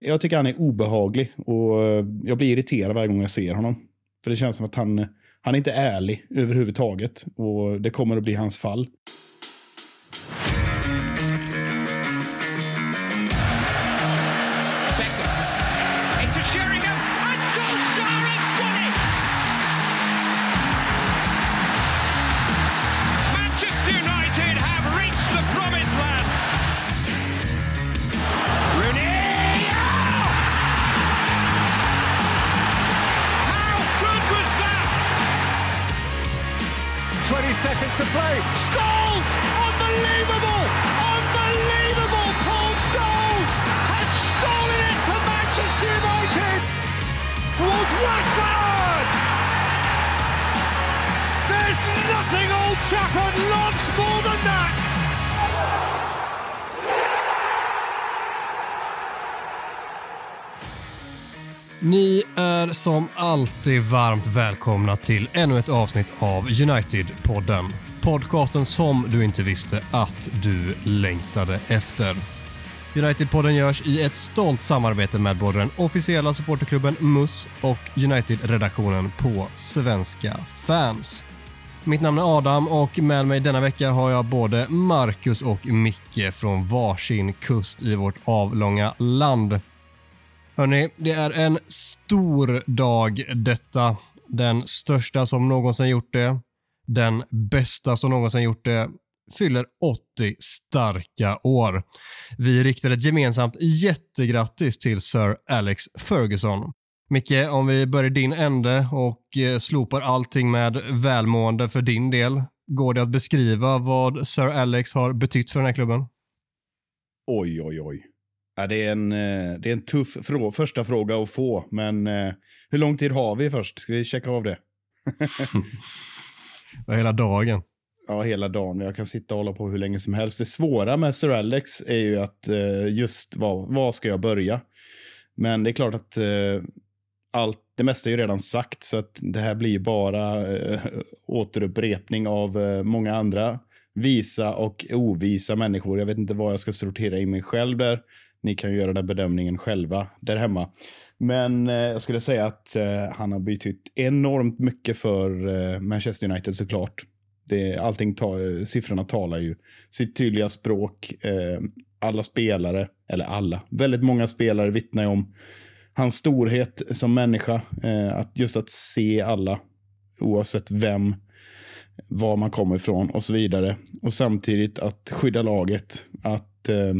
Jag tycker han är obehaglig och eh, jag blir irriterad varje gång jag ser honom. För det känns som att han, han är inte ärlig överhuvudtaget och det kommer att bli hans fall. Alltid varmt välkomna till ännu ett avsnitt av United-podden. Podcasten som du inte visste att du längtade efter. United-podden görs i ett stolt samarbete med både den officiella supporterklubben MUS och United-redaktionen på Svenska fans. Mitt namn är Adam och med mig denna vecka har jag både Marcus och Micke från varsin kust i vårt avlånga land. Hörni, det är en stor dag detta. Den största som någonsin gjort det. Den bästa som någonsin gjort det. Fyller 80 starka år. Vi riktar ett gemensamt jättegrattis till Sir Alex Ferguson. Micke, om vi börjar din ände och eh, slopar allting med välmående för din del. Går det att beskriva vad Sir Alex har betytt för den här klubben? Oj, oj, oj. Ja, det, är en, eh, det är en tuff frå första fråga att få, men eh, hur lång tid har vi först? Ska vi checka av det? Ja, Hela dagen. Ja, hela dagen. Jag kan sitta och hålla på hur länge som helst. Det svåra med Sir Alex är ju att eh, just vad, vad ska jag börja? Men det är klart att allt, det mesta är ju redan sagt, så att det här blir bara eh, återupprepning av eh, många andra visa och ovisa människor. Jag vet inte vad jag ska sortera in mig själv där. Ni kan ju göra den bedömningen själva där hemma. Men eh, jag skulle säga att eh, han har betytt enormt mycket för eh, Manchester United såklart. Det, allting ta, eh, siffrorna talar ju sitt tydliga språk. Eh, alla spelare, eller alla, väldigt många spelare vittnar ju om hans storhet som människa. Eh, att just att se alla, oavsett vem, var man kommer ifrån och så vidare. Och samtidigt att skydda laget, att eh,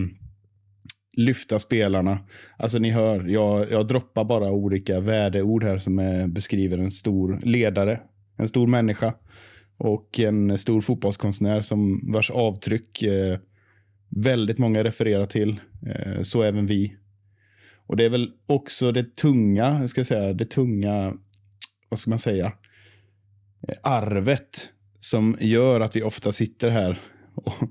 lyfta spelarna. Alltså ni hör, jag, jag droppar bara olika värdeord här som är, beskriver en stor ledare, en stor människa och en stor fotbollskonstnär som vars avtryck eh, väldigt många refererar till. Eh, så även vi. Och det är väl också det tunga, jag säga, det tunga, vad ska man säga, arvet som gör att vi ofta sitter här och,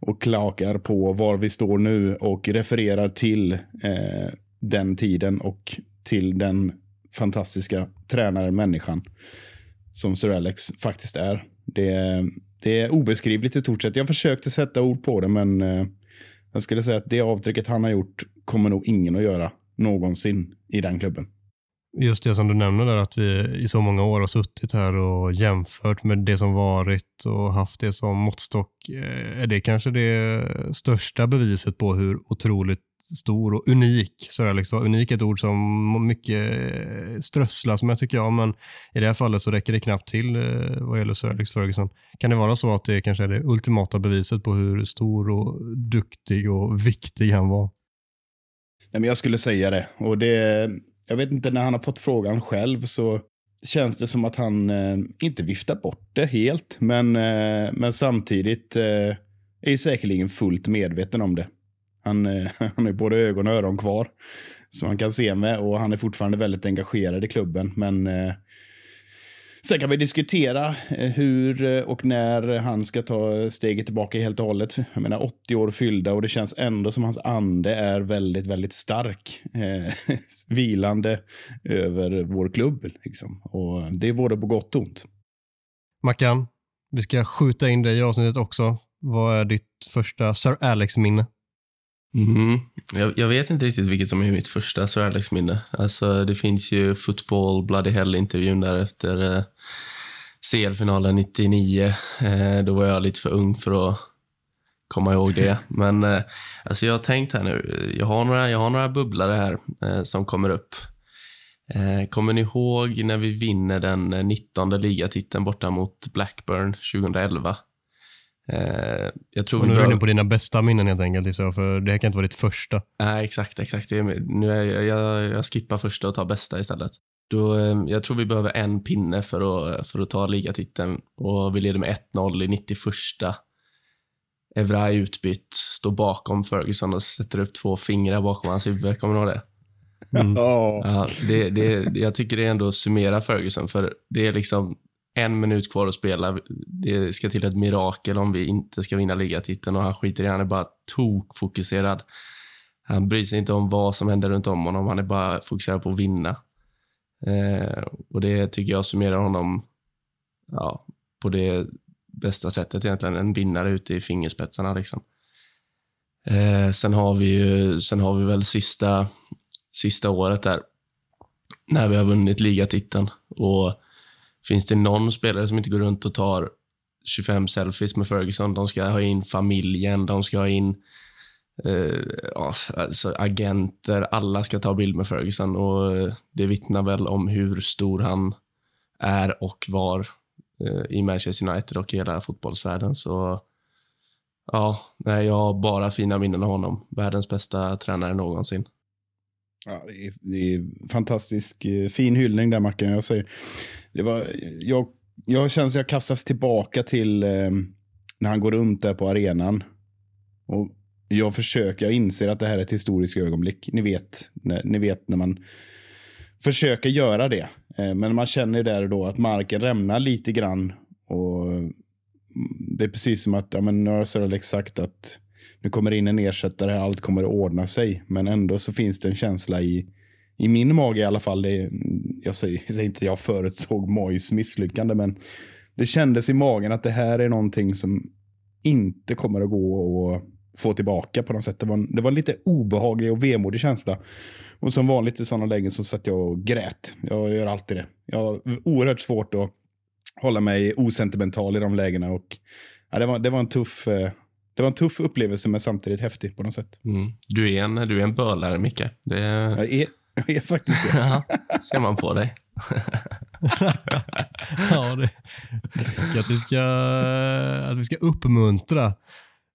och klakar på var vi står nu och refererar till eh, den tiden och till den fantastiska tränaren, människan som Sir Alex faktiskt är. Det, det är obeskrivligt i stort sett. Jag försökte sätta ord på det, men eh, jag skulle säga att det avtrycket han har gjort kommer nog ingen att göra någonsin i den klubben. Just det som du nämner där, att vi i så många år har suttit här och jämfört med det som varit och haft det som måttstock. Eh, är det kanske det största beviset på hur otroligt stor och unik, Sir var, liksom, unik är ett ord som mycket eh, strösslas med tycker jag, men i det här fallet så räcker det knappt till eh, vad gäller Sir Alex Ferguson. Kan det vara så att det kanske är det ultimata beviset på hur stor och duktig och viktig han var? Nej, men jag skulle säga det. Och det. Jag vet inte, när han har fått frågan själv så känns det som att han eh, inte viftar bort det helt. Men, eh, men samtidigt eh, är ju säkerligen fullt medveten om det. Han, eh, han har ju både ögon och öron kvar som han kan se med och han är fortfarande väldigt engagerad i klubben. Men eh, sen kan vi diskutera eh, hur eh, och när han ska ta steget tillbaka helt och hållet. Jag menar 80 år fyllda och det känns ändå som hans ande är väldigt, väldigt stark. Eh, vilande över vår klubb. Liksom. Och det är både på gott och ont. Mackan, vi ska skjuta in dig i avsnittet också. Vad är ditt första Sir Alex-minne? Mm. Jag, jag, vet inte riktigt vilket som är mitt första Sir Alex-minne. Alltså, det finns ju Football Bloody Hell-intervjun där efter eh, CL-finalen 99. Eh, då var jag lite för ung för att komma ihåg det. Men eh, alltså jag har tänkt här nu. Jag har några, jag har några bubblare här eh, som kommer upp. Eh, kommer ni ihåg när vi vinner den 19 ligatiteln borta mot Blackburn 2011? Eh, jag tror och nu är du inne på dina bästa minnen helt enkelt, för det här kan inte vara ditt första. Nej, exakt, exakt. Nu är jag, jag, jag skippar första och tar bästa istället. Då, eh, jag tror vi behöver en pinne för att, för att ta ligatiteln och vi leder med 1-0 i 91. Evra är utbytt, står bakom Ferguson och sätter upp två fingrar bakom hans huvud. Kommer du ihåg det? Mm. Ja, det, det, jag tycker det är ändå att summera Ferguson, för det är liksom en minut kvar att spela. Det ska till ett mirakel om vi inte ska vinna ligatiteln och han skiter i Han är bara tokfokuserad. Han bryr sig inte om vad som händer runt om honom. Han är bara fokuserad på att vinna. Eh, och det tycker jag summerar honom ja, på det bästa sättet egentligen. En vinnare ute i fingerspetsarna liksom. Eh, sen har vi ju, sen har vi väl sista, sista året där när vi har vunnit ligatiteln och Finns det någon spelare som inte går runt och tar 25 selfies med Ferguson? De ska ha in familjen, de ska ha in eh, alltså agenter. Alla ska ta bild med Ferguson och eh, det vittnar väl om hur stor han är och var eh, i Manchester United och hela fotbollsvärlden. Så ja, nej, jag har bara fina minnen av honom. Världens bästa tränare någonsin. Ja, det är, det är fantastisk eh, fin hyllning där Mackan. Jag säger, det var, jag, jag känner att jag kastas tillbaka till eh, när han går runt där på arenan. Och jag försöker, jag inser att det här är ett historiskt ögonblick. Ni vet, när, ni vet när man försöker göra det. Eh, men man känner där då att marken rämnar lite grann. Och mm, det är precis som att, ja men nu har Sir Alex sagt att nu kommer in en ersättare, allt kommer att ordna sig. Men ändå så finns det en känsla i, i min mage i alla fall. Det, jag, säger, jag säger inte att jag förutsåg Mois misslyckande, men det kändes i magen att det här är någonting som inte kommer att gå att få tillbaka på något sätt. Det var en, det var en lite obehaglig och vemodig känsla. Och som vanligt i sådana lägen så satt jag och grät. Jag gör alltid det. Jag har oerhört svårt att hålla mig osentimental i de lägena. Och, ja, det, var, det var en tuff, eh, det var en tuff upplevelse, men samtidigt häftig på något sätt. Mm. Du, är en, du är en bölare, Micke. Det... Jag, är, jag är faktiskt det. ja, ser man på dig. ja, det att vi, ska, att vi ska uppmuntra.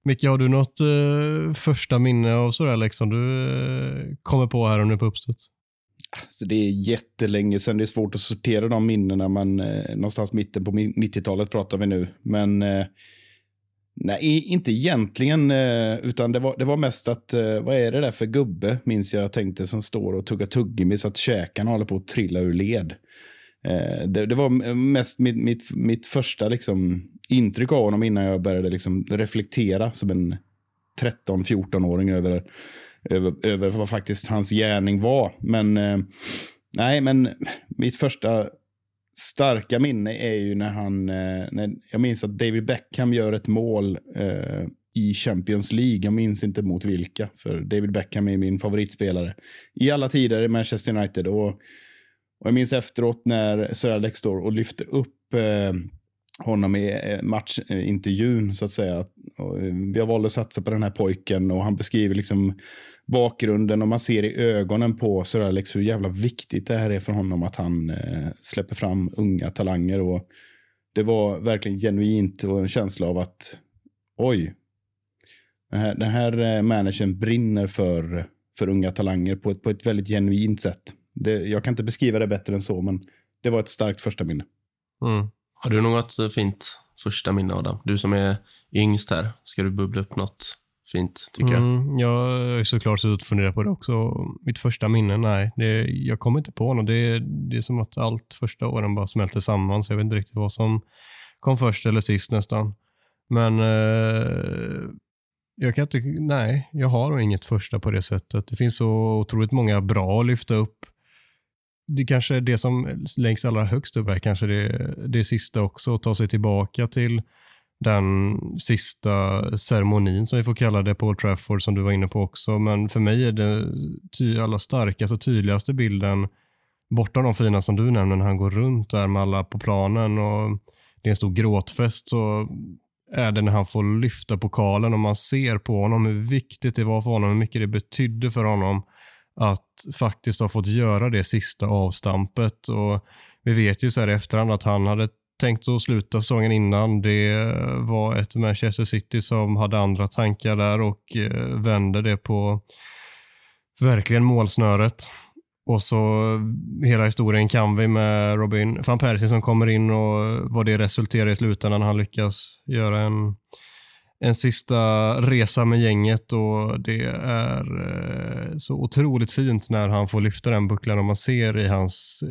Micke, har du något uh, första minne av sådär liksom, du uh, kommer på här och nu på uppstuds? Alltså det är jättelänge sedan. Det är svårt att sortera de minnena. Man, eh, någonstans mitten på 90-talet pratar vi nu. Men eh, Nej, inte egentligen. Eh, utan det var, det var mest att, eh, vad är det där för gubbe, minns jag tänkte, som står och tuggar tuggummi så att käkarna håller på att trilla ur led. Eh, det, det var mest mitt, mitt, mitt första liksom, intryck av honom innan jag började liksom, reflektera som en 13-14-åring över, över, över vad faktiskt hans gärning var. Men nej, men mitt första starka minne är ju när han, eh, när, jag minns att David Beckham gör ett mål eh, i Champions League. Jag minns inte mot vilka, för David Beckham är min favoritspelare i alla tider i Manchester United. Och, och jag minns efteråt när Sir Alex står och lyfter upp eh, honom i eh, matchintervjun, så att säga. Och eh, vi har valt att satsa på den här pojken och han beskriver liksom bakgrunden och man ser i ögonen på Sir Alex liksom hur jävla viktigt det här är för honom att han eh, släpper fram unga talanger. Och det var verkligen genuint och en känsla av att oj, den här, den här eh, managern brinner för, för unga talanger på ett, på ett väldigt genuint sätt. Det, jag kan inte beskriva det bättre än så, men det var ett starkt första minne. Mm. Har du något eh, fint första minne, Adam? Du som är yngst här, ska du bubbla upp något fint, tycker mm, jag. Jag har såklart suttit och funderat på det också. Mitt första minne, nej. Det, jag kommer inte på något. Det, det är som att allt första åren bara smälter samman, så jag vet inte riktigt vad som kom först eller sist nästan. Men eh, jag kan inte, nej, jag har nog inget första på det sättet. Det finns så otroligt många bra att lyfta upp. Det kanske är det som längst allra högst upp är kanske det, det sista också, att ta sig tillbaka till den sista ceremonin som vi får kalla det på Old Trafford som du var inne på också. Men för mig är det ty allra starkaste och tydligaste bilden bortom de fina som du nämner när han går runt där med alla på planen och det är en stor gråtfest så är det när han får lyfta pokalen och man ser på honom hur viktigt det var för honom, hur mycket det betydde för honom att faktiskt ha fått göra det sista avstampet. Och vi vet ju så här i efterhand att han hade tänkt att sluta säsongen innan. Det var ett Manchester City som hade andra tankar där och eh, vände det på verkligen målsnöret. Och så hela historien kan vi med Robin van Persie som kommer in och vad det resulterar i slutändan. Han lyckas göra en, en sista resa med gänget och det är eh, så otroligt fint när han får lyfta den bucklan och man ser i hans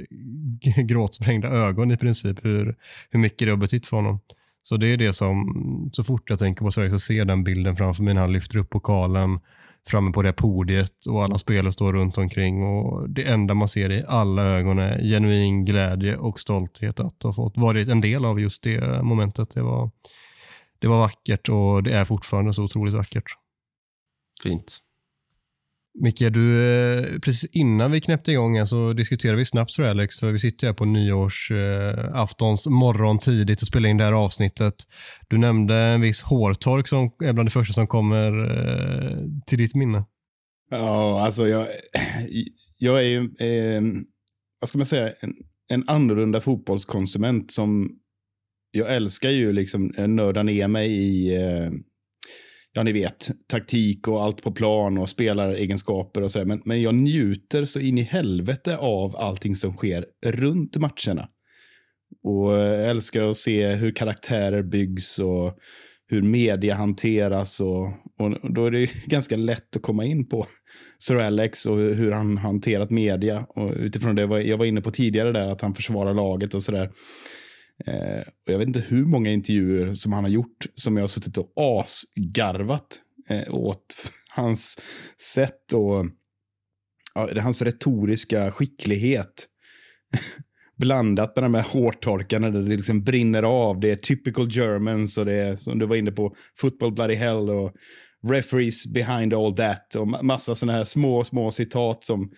gråtsprängda ögon i princip hur, hur mycket det har betytt för honom. Så det är det som, så fort jag tänker på Sverige så ser jag den bilden framför mig när han lyfter upp pokalen framme på det podiet och alla spelare står runt omkring och det enda man ser i alla ögon är genuin glädje och stolthet att ha fått varit en del av just det momentet. Det var, det var vackert och det är fortfarande så otroligt vackert. Fint. Micke, du, eh, precis innan vi knäppte igång så diskuterade vi snabbt för Alex, för vi sitter här på nyårsaftons eh, morgon tidigt och spelar in det här avsnittet. Du nämnde en viss hårtork som är bland det första som kommer eh, till ditt minne. Ja, alltså jag, jag är ju, eh, vad ska man säga, en, en annorlunda fotbollskonsument som jag älskar ju liksom eh, nörda ner mig i eh, ja ni vet, taktik och allt på plan och spelaregenskaper och så. Men, men jag njuter så in i helvete av allting som sker runt matcherna. Och eh, älskar att se hur karaktärer byggs och hur media hanteras. Och, och då är det ganska lätt att komma in på Sir Alex och hur han hanterat media. Och utifrån det jag var inne på tidigare där, att han försvarar laget och sådär. Eh, och jag vet inte hur många intervjuer som han har gjort som jag har suttit och asgarvat eh, åt hans sätt och ja, hans retoriska skicklighet. Blandat med de här hårtorkarna där det liksom brinner av. Det är typical Germans och det är som du var inne på, football bloody hell och referees behind all that och massa sådana här små, små citat som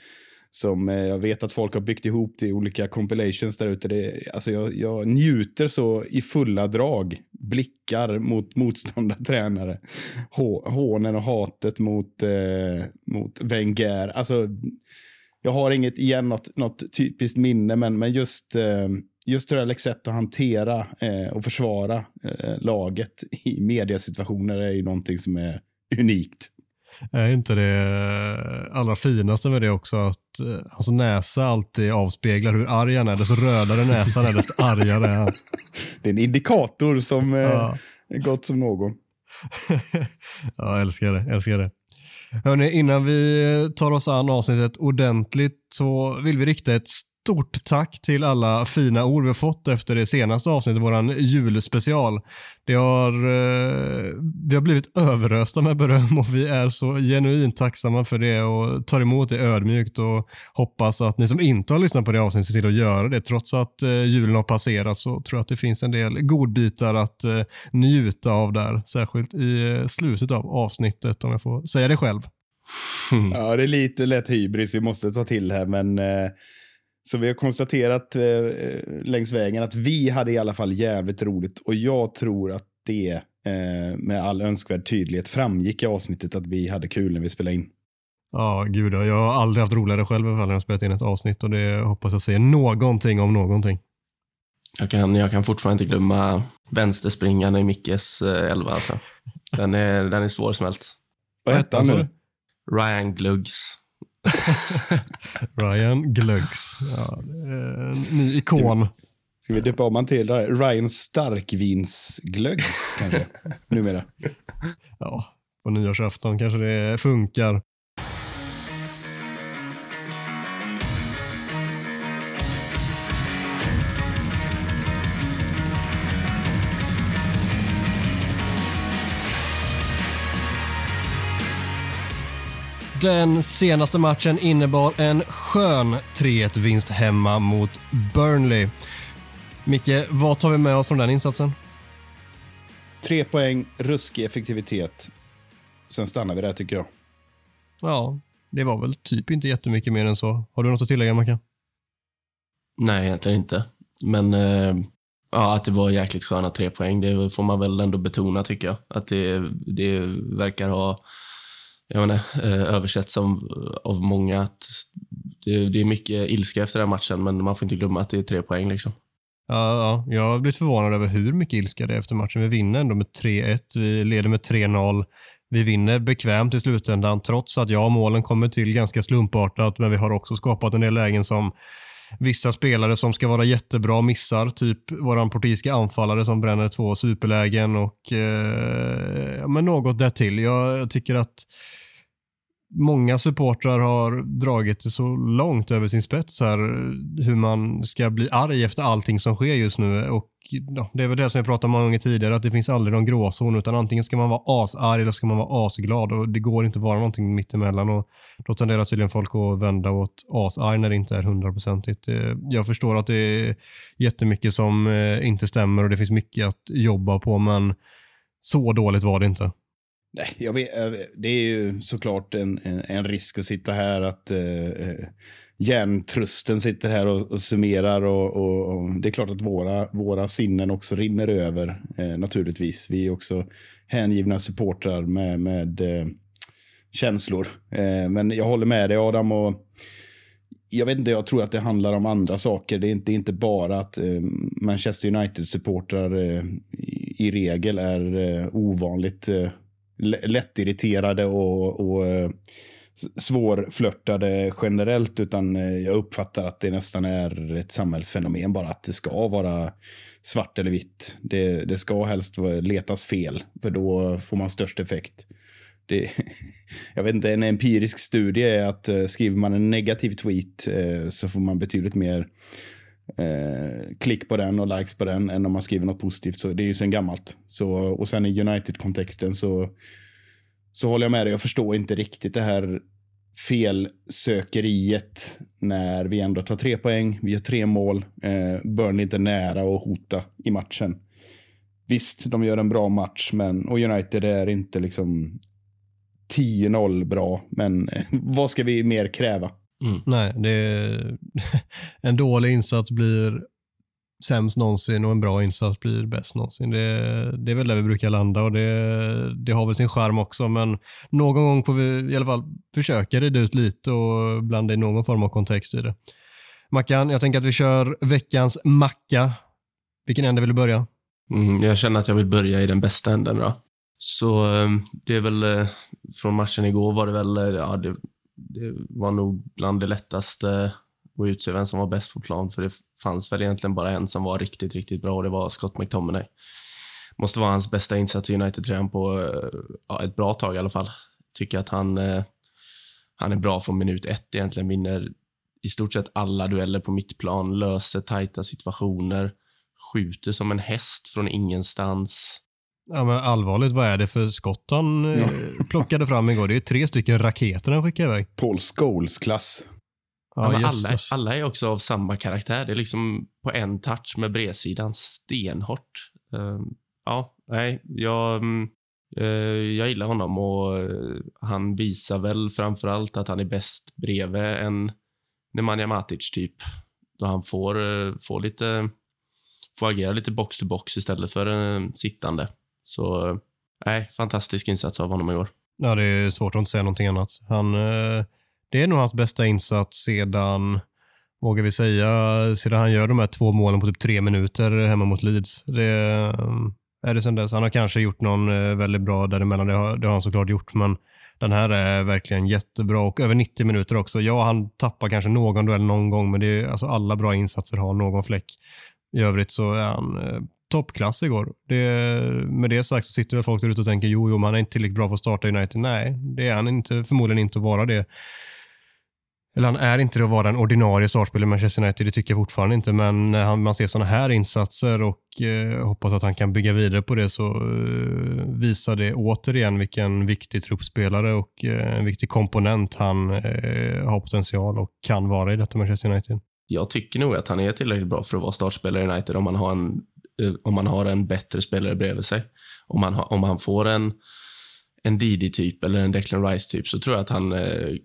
som eh, jag vet att folk har byggt ihop till olika compilations där ute. Alltså jag, jag, njuter så i fulla drag. Blickar mot motståndartränare. Hånen och hatet mot, eh, mot Wenger. Alltså, jag har inget, igen, något, något typiskt minne, men, men just, eh, just Alex sätt att hantera eh, och försvara eh, laget i mediasituationer är ju någonting som är unikt. Är inte det allra finaste med det också att eh, hans näsa alltid avspeglar hur arg han är. Desto rödare näsan är, desto argare är han. Det är en indikator som eh, ja. är gott som någon. ja, jag älskar det. älskar det. Hörrni, innan vi tar oss an avsnittet ordentligt så vill vi rikta ett stort tack till alla fina ord vi har fått efter det senaste avsnittet, vår julspecial. Det har, eh, vi har blivit överösta med beröm och vi är så genuint tacksamma för det och tar emot det ödmjukt och hoppas att ni som inte har lyssnat på det avsnittet ser till att göra det. Trots att eh, julen har passerat så tror jag att det finns en del godbitar att eh, njuta av där. Särskilt i eh, slutet av avsnittet om jag får säga det själv. Ja, det är lite lätt hybris vi måste ta till här, men eh, så vi har konstaterat eh, längs vägen att vi hade i alla fall jävligt roligt och jag tror att det eh, med all önskvärd tydlighet framgick i avsnittet att vi hade kul när vi spelade in. Ja, gud Jag har aldrig haft roligare själv när jag spelat in ett avsnitt och det hoppas jag säger någonting om någonting. Jag kan, jag kan fortfarande inte glömma vänsterspringaren i Mickes eh, elva. Alltså. Den, är, den är svårsmält. Vad hette han nu? Ryan Gluggs. Ryan Gluggs. Ja, en ny ikon. Ska vi döpa om han till Ryan Starkvinsglöggs kanske? Numera. Ja, på nyårsafton kanske det funkar. Den senaste matchen innebar en skön 3-1-vinst hemma mot Burnley. Micke, vad tar vi med oss från den insatsen? Tre poäng, ruskig effektivitet. Sen stannar vi där tycker jag. Ja, det var väl typ inte jättemycket mer än så. Har du något att tillägga, Mackan? Nej, egentligen inte. Men eh, ja, att det var jäkligt sköna tre poäng, det får man väl ändå betona tycker jag. Att det, det verkar ha jag menar, eh, översätts som, eh, av många att det, det, är mycket ilska efter den matchen, men man får inte glömma att det är tre poäng. Liksom. Ja, ja, jag har blivit förvånad över hur mycket ilska det är efter matchen. Vi vinner ändå med 3-1, vi leder med 3-0. Vi vinner bekvämt i slutändan trots att ja, målen kommer till ganska slumpartat, men vi har också skapat en del lägen som vissa spelare som ska vara jättebra missar, typ våran portugisiska anfallare som bränner två superlägen och eh, men något därtill. Jag, jag tycker att många supportrar har dragit det så långt över sin spets här, hur man ska bli arg efter allting som sker just nu. Och ja, Det är väl det som jag pratade om många gånger tidigare, att det finns aldrig någon gråzon, utan antingen ska man vara asarg eller ska man vara asglad och det går inte att vara någonting mittemellan. Och då tenderar tydligen folk att vända åt asarg när det inte är hundraprocentigt. Eh, jag förstår att det är jättemycket som eh, inte stämmer och det finns mycket att jobba på, men så dåligt var det inte. Nej, jag vet, det är ju såklart en, en, en risk att sitta här att eh, eh, hjärntrusten sitter här och, och summerar. Och, och, och, det är klart att våra, våra sinnen också rinner över eh, naturligtvis. Vi är också hängivna supportrar med, med eh, känslor. Eh, men jag håller med dig Adam. och jag vet inte, jag tror att det handlar om andra saker. Det är inte, inte bara att eh, Manchester United-supportrar eh, i, i, regel är eh, ovanligt eh, lättirriterade och, och eh, svårflörtade generellt, utan eh, jag uppfattar att det nästan är ett samhällsfenomen bara att det ska vara svart eller vitt. Det, det ska helst letas fel, för då får man störst effekt. Det, jag vet inte, en empirisk studie är att eh, skriver man en negativ tweet så får man betydligt mer eh, klick på den och likes på den än om man skriver något positivt. Så det är ju sen gammalt. Så, och sen i United-kontexten så, så håller jag med dig. Jag förstår inte riktigt det här felsökeriet när vi ändå tar tre poäng. Vi gör tre mål. Eh, Burnley inte nära att hota i matchen. Visst, de gör en bra match, men, och United är inte liksom 10-0 bra. Men eh, vad ska vi mer kräva? Mm. Nej, det är, en dålig insats blir sämst någonsin och en bra insats blir bäst någonsin. Det, det är väl där vi brukar landa och det, det har väl sin charm också, men någon gång får vi i alla fall försöka reda ut lite och blanda in någon form av kontext i det. Mackan, jag tänker att vi kör veckans macka. Vilken ände vill du börja? Mm, jag känner att jag vill börja i den bästa änden. Då. Så ehm, det är väl, eh, från matchen igår var det väl, eh, ja, det, det var nog bland det lättaste att utse vem som var bäst på plan, för det fanns väl egentligen bara en som var riktigt, riktigt bra och det var Scott McTominay. Måste vara hans bästa insats i United-tröjan på eh, ja, ett bra tag i alla fall. Tycker att han, eh, han är bra från minut ett egentligen, vinner i stort sett alla dueller på mittplan, löser tajta situationer, skjuter som en häst från ingenstans. Ja, men allvarligt, vad är det för skott han eh, ja. plockade fram igår? Det är tre stycken raketer han skickade iväg. Paul Scholes-klass. Ja, ja alla, alla är också av samma karaktär. Det är liksom på en touch med bredsidan stenhårt. Uh, ja, nej, jag, uh, jag gillar honom och uh, han visar väl framför allt att han är bäst bredvid en Nemanja Matic typ. Då han får, får lite får agera lite box to box istället för sittande. Så nej, fantastisk insats av honom igår. Ja, det är svårt att inte säga någonting annat. Han, eh, det är nog hans bästa insats sedan, vågar vi säga, sedan han gör de här två målen på typ tre minuter hemma mot Leeds. Det eh, är det sen dess. Han har kanske gjort någon eh, väldigt bra däremellan, det har, det har han såklart gjort, men den här är verkligen jättebra och över 90 minuter också. Ja, han tappar kanske någon duell någon gång, men det är, alltså alla bra insatser har någon fläck. I övrigt så är han toppklass igår. Det, med det sagt så sitter väl folk där ute och tänker jo, jo, men han är inte tillräckligt bra för att starta United. Nej, det är han inte, förmodligen inte att vara det. Eller han är inte det att vara en ordinarie startspelare i Manchester United, det tycker jag fortfarande inte, men eh, när man ser sådana här insatser och eh, hoppas att han kan bygga vidare på det så eh, visar det återigen vilken viktig truppspelare och eh, en viktig komponent han eh, har potential och kan vara i detta Manchester United. Jag tycker nog att han är tillräckligt bra för att vara startspelare i United om man har en Eh, om man har en bättre spelare bredvid sig. Om man, om han får en, en Didi-typ eller en Declan Rice-typ så tror jag att han eh,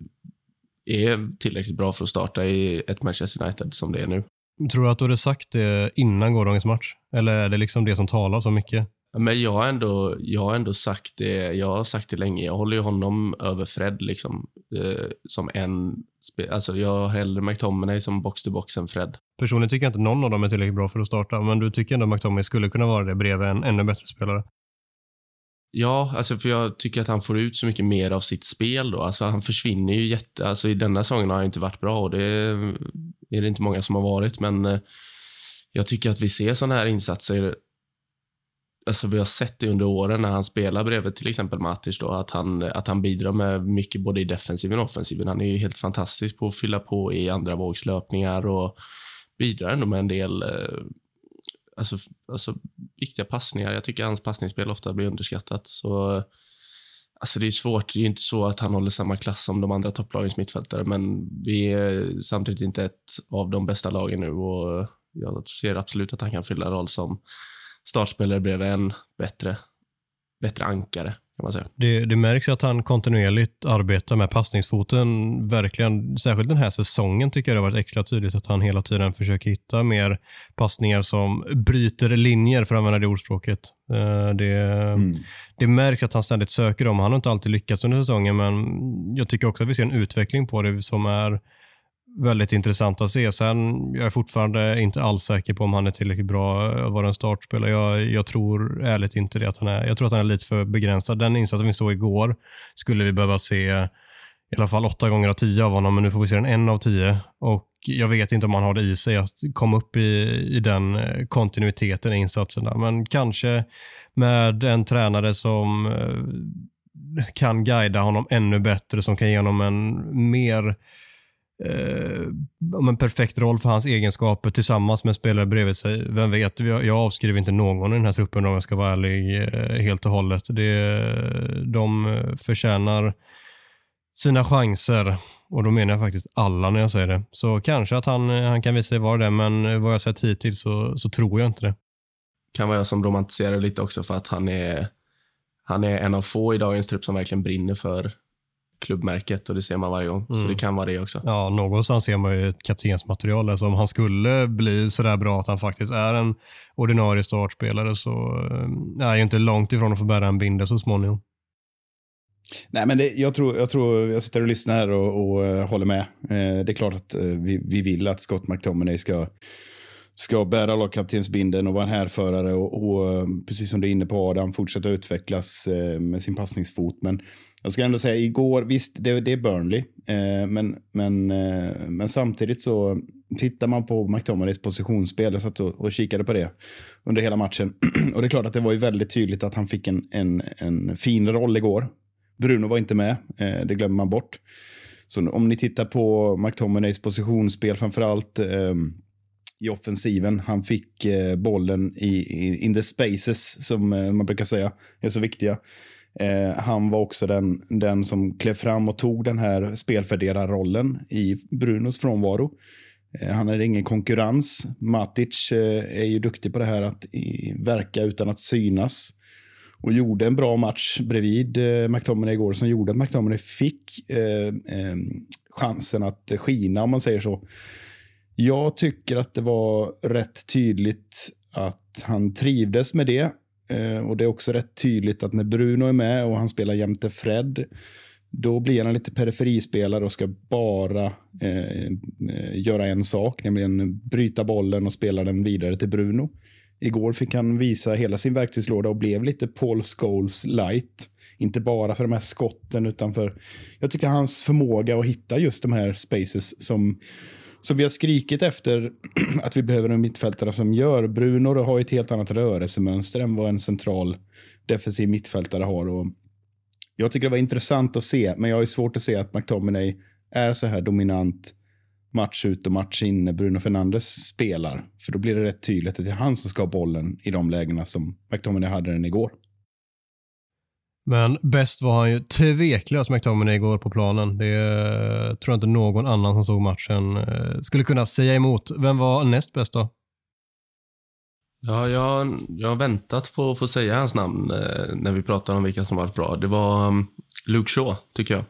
är tillräckligt bra för att starta i ett Manchester United som det är nu. Tror du att du hade sagt det innan gårdagens match? Eller är det liksom det som talar så mycket? Men jag har, ändå, jag har ändå sagt det, jag har sagt det länge. Jag håller ju honom över Fred liksom, eh, som en... Alltså jag har hellre McTominay som box-to-box än Fred. Personligen tycker jag inte någon av dem är tillräckligt bra för att starta, men du tycker ändå att McTominay skulle kunna vara det bredvid en ännu bättre spelare? Ja, alltså för jag tycker att han får ut så mycket mer av sitt spel då. Alltså han försvinner ju jätte... Alltså i denna säsongen har han inte varit bra och det är det inte många som har varit, men eh, jag tycker att vi ser sådana här insatser alltså vi har sett det under åren när han spelar bredvid till exempel Matic då, att han, att han bidrar med mycket både i defensiven och offensiven. Han är ju helt fantastisk på att fylla på i andra vågslöpningar och bidrar ändå med en del eh, alltså, alltså, viktiga passningar. Jag tycker hans passningsspel ofta blir underskattat. Så, alltså det är svårt. Det är inte så att han håller samma klass som de andra topplagens mittfältare, men vi är samtidigt inte ett av de bästa lagen nu och jag ser absolut att han kan fylla en roll som startspelare bredvid en bättre, bättre ankare. Kan man säga. Det, det märks att han kontinuerligt arbetar med passningsfoten. Verkligen, särskilt den här säsongen tycker jag det har varit extra tydligt att han hela tiden försöker hitta mer passningar som bryter linjer, för att använda det ordspråket. Eh, det, mm. det märks att han ständigt söker dem. Han har inte alltid lyckats under säsongen, men jag tycker också att vi ser en utveckling på det som är väldigt intressant att se. Sen, jag är fortfarande inte alls säker på om han är tillräckligt bra eh, att vara en startspelare. Jag, jag tror ärligt inte det. Att han är, jag tror att han är lite för begränsad. Den insatsen vi såg igår skulle vi behöva se i alla fall åtta gånger av tio av honom, men nu får vi se den en av tio. Och jag vet inte om han har det i sig att komma upp i, i den eh, kontinuiteten i insatserna. Men kanske med en tränare som eh, kan guida honom ännu bättre, som kan ge honom en mer eh, en perfekt roll för hans egenskaper tillsammans med spelare bredvid sig. Vem vet, jag, jag avskriver inte någon i den här truppen om jag ska vara ärlig eh, helt och hållet. Det, de förtjänar sina chanser och då menar jag faktiskt alla när jag säger det. Så kanske att han, eh, han kan visa sig vara det, men eh, vad jag sett hittills så, så tror jag inte det. Kan vara jag som romantiserar lite också för att han är, han är en av få i dagens trupp som verkligen brinner för klubbmärket och det ser man varje gång. Mm. Så det kan vara det också. Ja, någonstans ser man ju ett kaptensmaterial. Alltså om han skulle bli sådär bra att han faktiskt är en ordinarie startspelare så eh, är jag inte långt ifrån att få bära en bindel så småningom. Nej, men det, jag, tror, jag tror, jag sitter och lyssnar och, och uh, håller med. Uh, det är klart att uh, vi, vi vill att Scott McTominay ska ska bära lagkaptensbindeln och vara en härförare och, och, precis som du är inne på Adam, fortsätta utvecklas eh, med sin passningsfot. Men jag ska ändå säga, igår, visst, det, det är Burnley, eh, men, men, eh, men samtidigt så tittar man på McTominays positionsspel, jag satt och, och kikade på det under hela matchen. och det är klart att det var ju väldigt tydligt att han fick en, en, en fin roll igår. Bruno var inte med, eh, det glömmer man bort. Så om ni tittar på McTominays positionsspel, framförallt eh, i offensiven. Han fick eh, bollen i, i, in the spaces, som eh, man brukar säga är så viktiga. Eh, han var också den, den som klev fram och tog den här spelfördelarrollen i Brunos frånvaro. Eh, han hade ingen konkurrens. Matic eh, är ju duktig på det här att verka utan att synas. Och gjorde en bra match bredvid eh, McTominay igår som gjorde att McTominay fick eh, eh, chansen att skina, om man säger så. Jag tycker att det var rätt tydligt att han trivdes med det. Eh, och det är också rätt tydligt att när Bruno är med och han spelar jämte Fred, då blir han lite periferispelare och ska bara eh, eh, göra en sak, nämligen bryta bollen och spela den vidare till Bruno. Igår fick han visa hela sin verktygslåda och blev lite Paul Scholes light. Inte bara för de här skotten, utan för... Jag tycker hans förmåga att hitta just de här spaces som så vi har skrikit efter att vi behöver en mittfältare som gör. Bruno har ett helt annat rörelsemönster än vad en central defensiv mittfältare har. Och jag tycker det var intressant att se, men jag har svårt att se att McTominay är så här dominant match ut och match in när Bruno Fernandes spelar. För då blir det rätt tydligt att det är han som ska ha bollen i de lägena som McTominay hade den igår. Men bäst var han ju tveklöst McTominay igår på planen. Det tror jag inte någon annan som såg matchen eh, skulle kunna säga emot. Vem var näst bäst då? Ja, jag, jag har väntat på att få säga hans namn eh, när vi pratar om vilka som varit bra. Det var mm, Luke Shaw, tycker jag.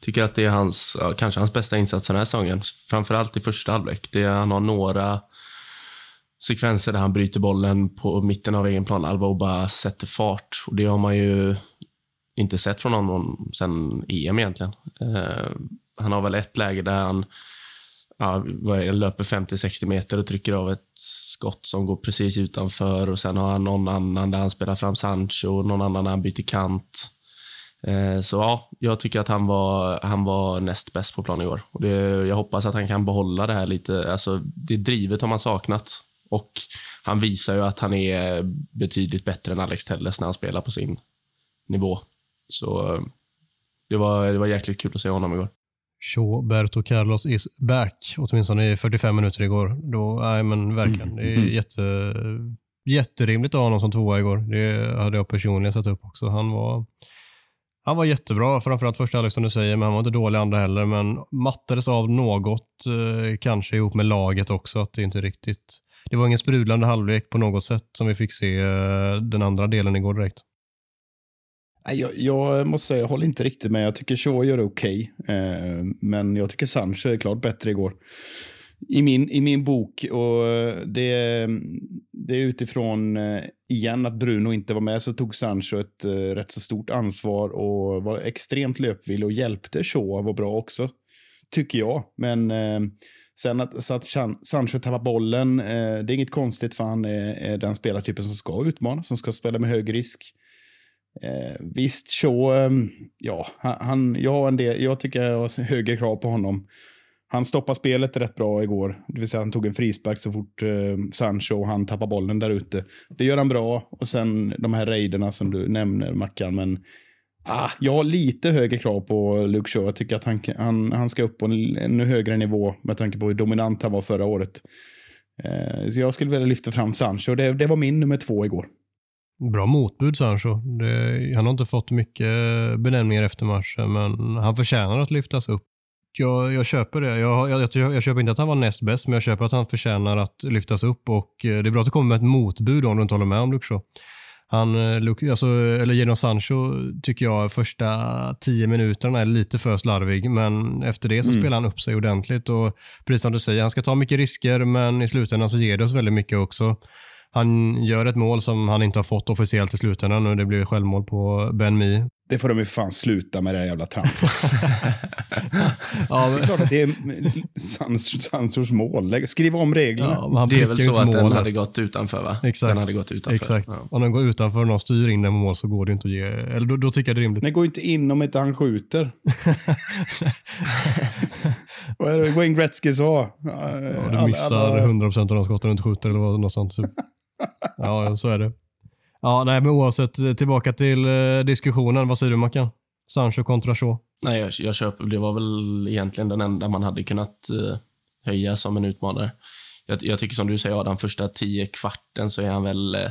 Tycker att det är hans, ja, kanske hans bästa insats den här säsongen. Framförallt i första halvlek. Det, han har några sekvenser där han bryter bollen på mitten av egen plan Alba och bara sätter fart. Och det har man ju inte sett från honom sen EM egentligen. Eh, han har väl ett läge där han ja, löper 50-60 meter och trycker av ett skott som går precis utanför och sen har han någon annan där han spelar fram Sancho och någon annan där han byter kant. Eh, så ja, jag tycker att han var, han var näst bäst på plan igår. Och det, jag hoppas att han kan behålla det här lite, alltså det drivet har man saknat. Och han visar ju att han är betydligt bättre än Alex Telles när han spelar på sin nivå. Så eh, det var, det var jäkligt kul att se honom igår. Berto Carlos is back, åtminstone i 45 minuter igår. Då, nej men verkligen. Det är mm. jätte, jätterimligt att ha honom som tvåa igår. Det hade jag personligen satt upp också. Han var, han var jättebra, framförallt första halvlek som du säger, men han var inte dålig andra heller. Men mattades av något, eh, kanske ihop med laget också, att det inte riktigt... Det var ingen sprudlande halvlek på något sätt som vi fick se eh, den andra delen igår direkt. Jag, jag måste säga, jag håller inte riktigt med. Jag tycker Shaw gör det okej. Okay. Men jag tycker Sancho är klart bättre igår. I min, i min bok. Och eh, det, det är utifrån, eh, igen, att Bruno inte var med så tog Sancho ett rätt så stort ansvar och var extremt löpvillig och hjälpte Shaw var bra också. Tycker jag. Men sen att, så att Sancho tappar bollen, eh, det är inget konstigt för han är, är den spelartypen som ska utmana, som ska spela med hög risk. Eh, visst, Shaw, eh, ja, han, jag, har en del, jag tycker jag har högre krav på honom. Han stoppade spelet rätt bra igår. Det vill säga han tog en frispark så fort eh, Sancho och han tappar bollen där ute. Det gör han bra. Och sen de här raiderna som du nämner, Mackan. Men ah, jag har lite högre krav på Luke Shaw. Jag tycker att han, han, han ska upp på en ännu högre nivå med tanke på hur dominant han var förra året. Eh, så jag skulle vilja lyfta fram Sancho. Det, det var min nummer två igår. Bra motbud Sancho. Det, han har inte fått mycket benämningar efter matchen, men han förtjänar att lyftas upp. Jag, jag köper det. Jag, jag, jag, köper inte att han var näst bäst, men jag köper att han förtjänar att lyftas upp och eh, det är bra att du kommer med ett motbud om du inte håller med om Luke han, eh, alltså, eller Jadon Sancho tycker jag första tio minuterna är lite för slarvig, men efter det så mm. spelar han upp sig ordentligt. Och precis som du säger, han ska ta mycket risker, men i slutändan så ger det oss väldigt mycket också. Han gör ett mål som han inte har fått officiellt i slutändan och det blir självmål på Ben Mi. Det får de ju fan sluta med det här jävla tramset. ja, men... Det är klart att det är Sanchos mål. Skriv om reglerna. Ja, det är väl så att målet. den hade gått utanför va? Exakt. Den hade gått utanför. Exakt. Ja. Om den går utanför och någon styr in den på mål så går det inte att ge... Eller då, då tycker jag det är rimligt. Den går inte in om inte han skjuter. Vad är det Wayne Gretzky sa? Ja, du missar 100% av de skotten du inte skjuter eller vad, något sånt. Typ ja, så är det. Ja, nej, men oavsett, eh, tillbaka till eh, diskussionen. Vad säger du Mackan? Sancho kontra Shaw? Nej, jag, jag köper. Det var väl egentligen den enda man hade kunnat eh, höja som en utmanare. Jag, jag, tycker som du säger, Adam, första tio kvarten så är han väl... Eh,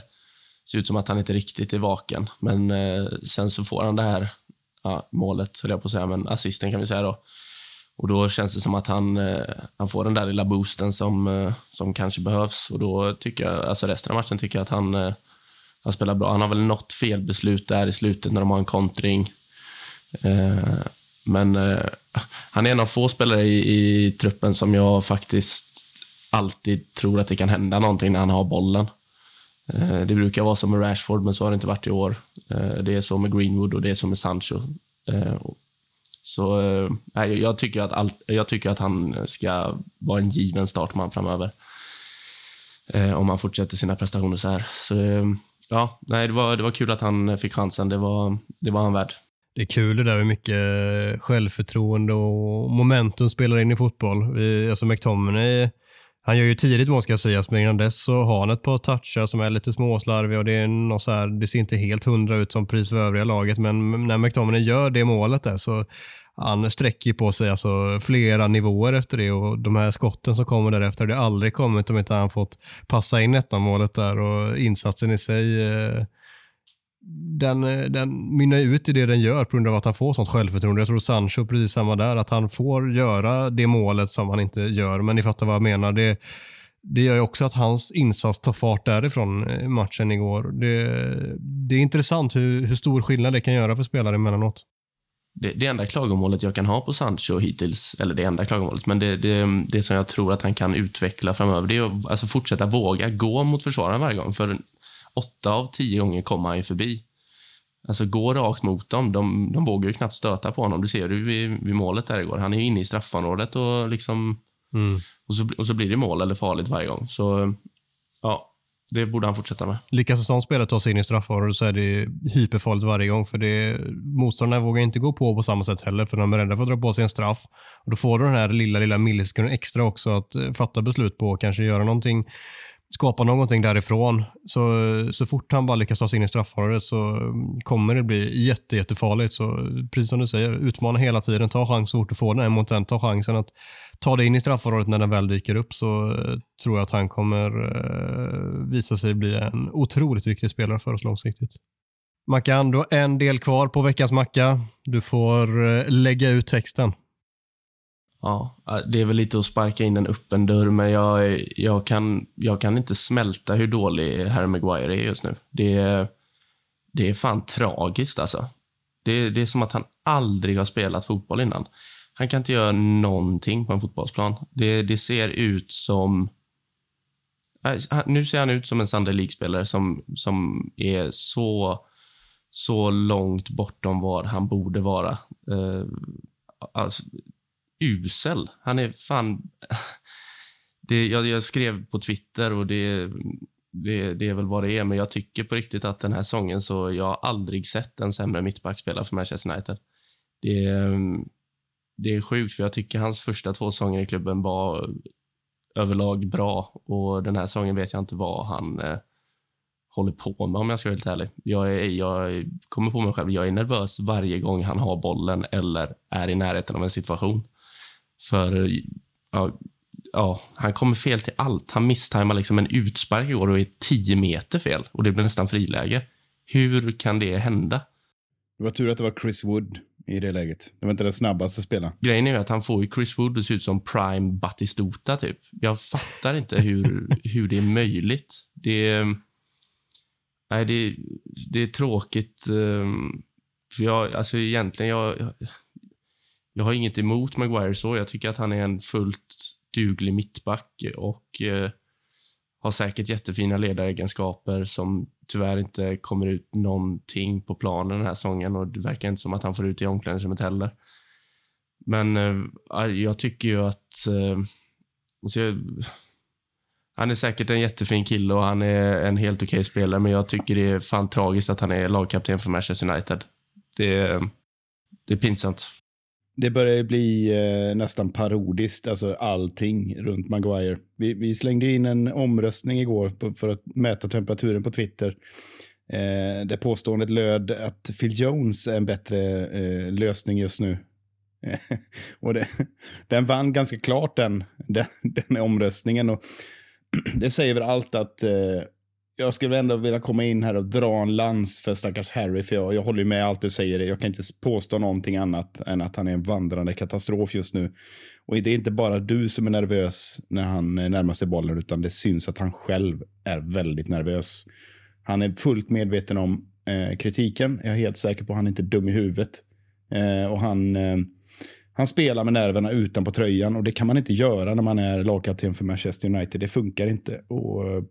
ser ut som att han inte riktigt är vaken. Men eh, sen så får han det här ja, målet, höll jag på att säga, men assisten kan vi säga då. Och Då känns det som att han, eh, han får den där lilla boosten som, eh, som kanske behövs. Och då tycker jag, alltså Resten av matchen tycker jag att han, eh, han spelar bra. Han har väl något felbeslut där i slutet när de har en kontring. Men han är en av få spelare i, i truppen som jag faktiskt alltid tror att det kan hända någonting när han har bollen. Det brukar vara så med Rashford, men så har det inte varit i år. Det är så med Greenwood och det är så med Sancho. Så eh, jag, tycker att allt, jag tycker att han ska vara en given startman framöver. Eh, om han fortsätter sina prestationer så här. Så, eh, ja, nej, det, var, det var kul att han fick chansen. Det var, det var han värd. Det är kul det där hur mycket självförtroende och momentum spelar in i fotboll. Vi, alltså McTominay, han gör ju tidigt mål ska jag säga, men innan dess så har han ett par touchar som är lite småslarviga och det, är något så här, det ser inte helt hundra ut som pris för övriga laget, men när McTominay gör det målet där så han sträcker på sig alltså flera nivåer efter det och de här skotten som kommer därefter, det har aldrig kommit om inte han fått passa in 1-målet där och insatsen i sig eh, den, eh, den mynnar ut i det den gör på grund av att han får sånt självförtroende. Jag tror Sancho precis samma där, att han får göra det målet som han inte gör, men ni fattar vad jag menar. Det, det gör ju också att hans insats tar fart därifrån eh, matchen igår. Det, det är intressant hur, hur stor skillnad det kan göra för spelare emellanåt. Det, det enda klagomålet jag kan ha på Sancho hittills, eller det enda klagomålet, men det, det, det som jag tror att han kan utveckla framöver, det är att alltså fortsätta våga gå mot försvararen varje gång. För åtta av tio gånger kommer han ju förbi. Alltså gå rakt mot dem. De, de vågar ju knappt stöta på honom. Du ser ju vid, vid målet där igår. Han är inne i straffområdet och liksom... Mm. Och, så, och så blir det mål eller farligt varje gång. Så ja, det borde han fortsätta med. Lyckas sånt spelare ta sig in i straffområdet så är det hyperfarligt varje gång. För det, motståndarna vågar inte gå på på samma sätt heller, för de är rädda för att dra på sig en straff. Och Då får du den här lilla, lilla millisekunden extra också att eh, fatta beslut på och kanske göra någonting skapa någonting därifrån. Så, så fort han bara lyckas ta sig in i straffområdet så mm, kommer det bli jätte, jättefarligt. Så precis som du säger, utmana hela tiden. Ta chans så fort du får den en mot en. Ta chansen att ta dig in i straffområdet när den väl dyker upp så eh, tror jag att han kommer eh, visa sig bli en otroligt viktig spelare för oss långsiktigt. Mackan, du har en del kvar på veckans macka. Du får eh, lägga ut texten. Ja, det är väl lite att sparka in en öppen dörr, men jag, jag, kan, jag kan inte smälta hur dålig Harry Maguire är just nu. Det är, det är fan tragiskt alltså. Det, det är som att han aldrig har spelat fotboll innan. Han kan inte göra någonting på en fotbollsplan. Det, det ser ut som... Nu ser han ut som en Sunday League-spelare som, som är så, så långt bortom vad han borde vara. Eh, alltså, usel. Han är fan... Det, jag, jag, skrev på Twitter och det, det, det, är väl vad det är, men jag tycker på riktigt att den här säsongen så jag har aldrig sett en sämre mittback spela för Manchester United. Det, mm, det är sjukt, för jag tycker hans första två säsonger i klubben var överlag bra och den här säsongen vet jag inte vad han eh, håller på med om jag ska vara helt ärlig. Jag, är, jag kommer på mig själv, jag är nervös varje gång han har bollen eller är i närheten av en situation. För ja, ja, han kommer fel till allt. Han misstajmar liksom en utspark igår och är 10 meter fel och det blir nästan friläge. Hur kan det hända? Det var tur att det var Chris Wood i det läget. Det var inte den snabbaste spelaren. Grejen är att han får ju Chris Wood att se ut som prime Batistuta typ. Jag fattar inte hur, hur det är möjligt. Det, nej, det, det är tråkigt. Ehm, för jag, alltså egentligen, jag, jag har inget emot Maguire så. Jag tycker att han är en fullt duglig mittback och eh, har säkert jättefina ledaregenskaper som tyvärr inte kommer ut någonting på planen den här säsongen och det verkar inte som att han får ut i omklädningsrummet heller. Men eh, jag tycker ju att... Eh, alltså jag, han är säkert en jättefin kille och han är en helt okej okay spelare, men jag tycker det är fan tragiskt att han är lagkapten för Manchester United. Det, eh, det är pinsamt det börjar bli eh, nästan parodiskt, alltså allting runt Maguire. Vi, vi slängde in en omröstning igår på, för att mäta temperaturen på Twitter. Eh, där påståendet löd att Phil Jones är en bättre eh, lösning just nu. och det, den vann ganska klart den, den, den omröstningen. Och det säger väl allt att eh, jag skulle ändå vilja komma in här och dra en lans för stackars Harry, för jag, jag håller med allt du säger. Jag kan inte påstå någonting annat än att han är en vandrande katastrof just nu. Och det är inte bara du som är nervös när han eh, närmar sig bollen, utan det syns att han själv är väldigt nervös. Han är fullt medveten om eh, kritiken. Jag är helt säker på att han är inte är dum i huvudet. Eh, och han, eh, han spelar med nerverna utanpå tröjan och det kan man inte göra när man är lagkapten för Manchester United. Det funkar inte. Och eh,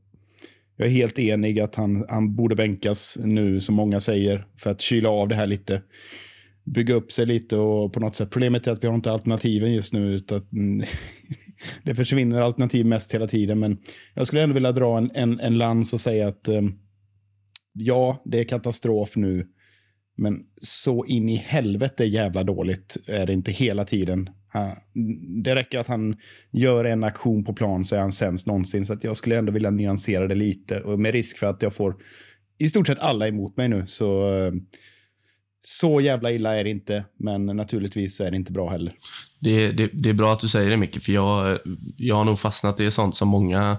jag är helt enig att han, han borde bänkas nu, som många säger, för att kyla av det här lite. Bygga upp sig lite och på något sätt. Problemet är att vi har inte alternativen just nu. Utan mm, det försvinner alternativ mest hela tiden. Men jag skulle ändå vilja dra en, en, en lans och säga att ehm, ja, det är katastrof nu. Men så in i helvete jävla dåligt är det inte hela tiden. Det räcker att han gör en aktion på plan så är han sämst någonsin. Så jag skulle ändå vilja nyansera det lite. Och med risk för att jag får i stort sett alla emot mig nu. Så, så jävla illa är det inte. Men naturligtvis är det inte bra heller. Det, det, det är bra att du säger det, Micke. För jag, jag har nog fastnat i sånt som många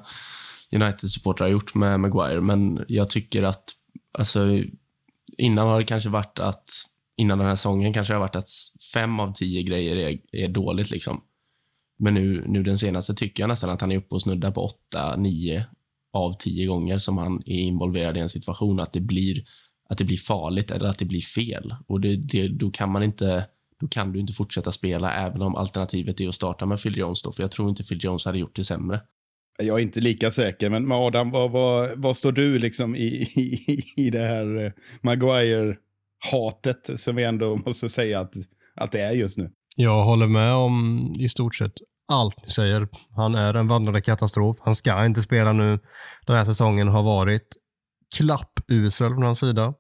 United-supportrar har gjort med Maguire. Men jag tycker att alltså, innan har det kanske varit att innan den här säsongen kanske det har varit att fem av tio grejer är, är dåligt. Liksom. Men nu, nu den senaste tycker jag nästan att han är uppe och snuddar på 8, 9 av tio gånger som han är involverad i en situation att det blir, att det blir farligt eller att det blir fel. Och det, det, då kan man inte då kan du inte fortsätta spela även om alternativet är att starta med Phil Jones. Då, för jag tror inte Phil Jones hade gjort det sämre. Jag är inte lika säker, men Adam, vad, vad, vad står du liksom i, i, i det här eh, Maguire? Hatet som vi ändå måste säga att, att det är just nu? Jag håller med om i stort sett allt ni säger. Han är en vandrande katastrof. Han ska inte spela nu. Den här säsongen har varit klappusel från hans sida.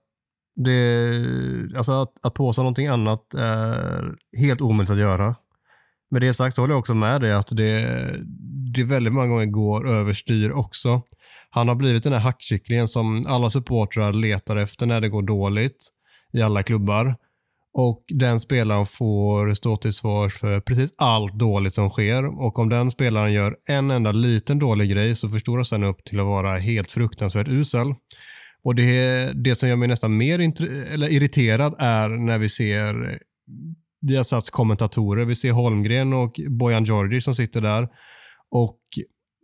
Det, alltså att, att påstå någonting annat är helt omöjligt att göra. Med det sagt så håller jag också med dig att det, det väldigt många gånger går överstyr också. Han har blivit den här hackkycklingen som alla supportrar letar efter när det går dåligt alla klubbar. Och den spelaren får stå till svars för precis allt dåligt som sker. Och om den spelaren gör en enda liten dålig grej så förstoras den upp till att vara helt fruktansvärt usel. Och det, det som gör mig nästan mer eller irriterad är när vi ser vi har satt kommentatorer. Vi ser Holmgren och Bojan Georgi som sitter där. Och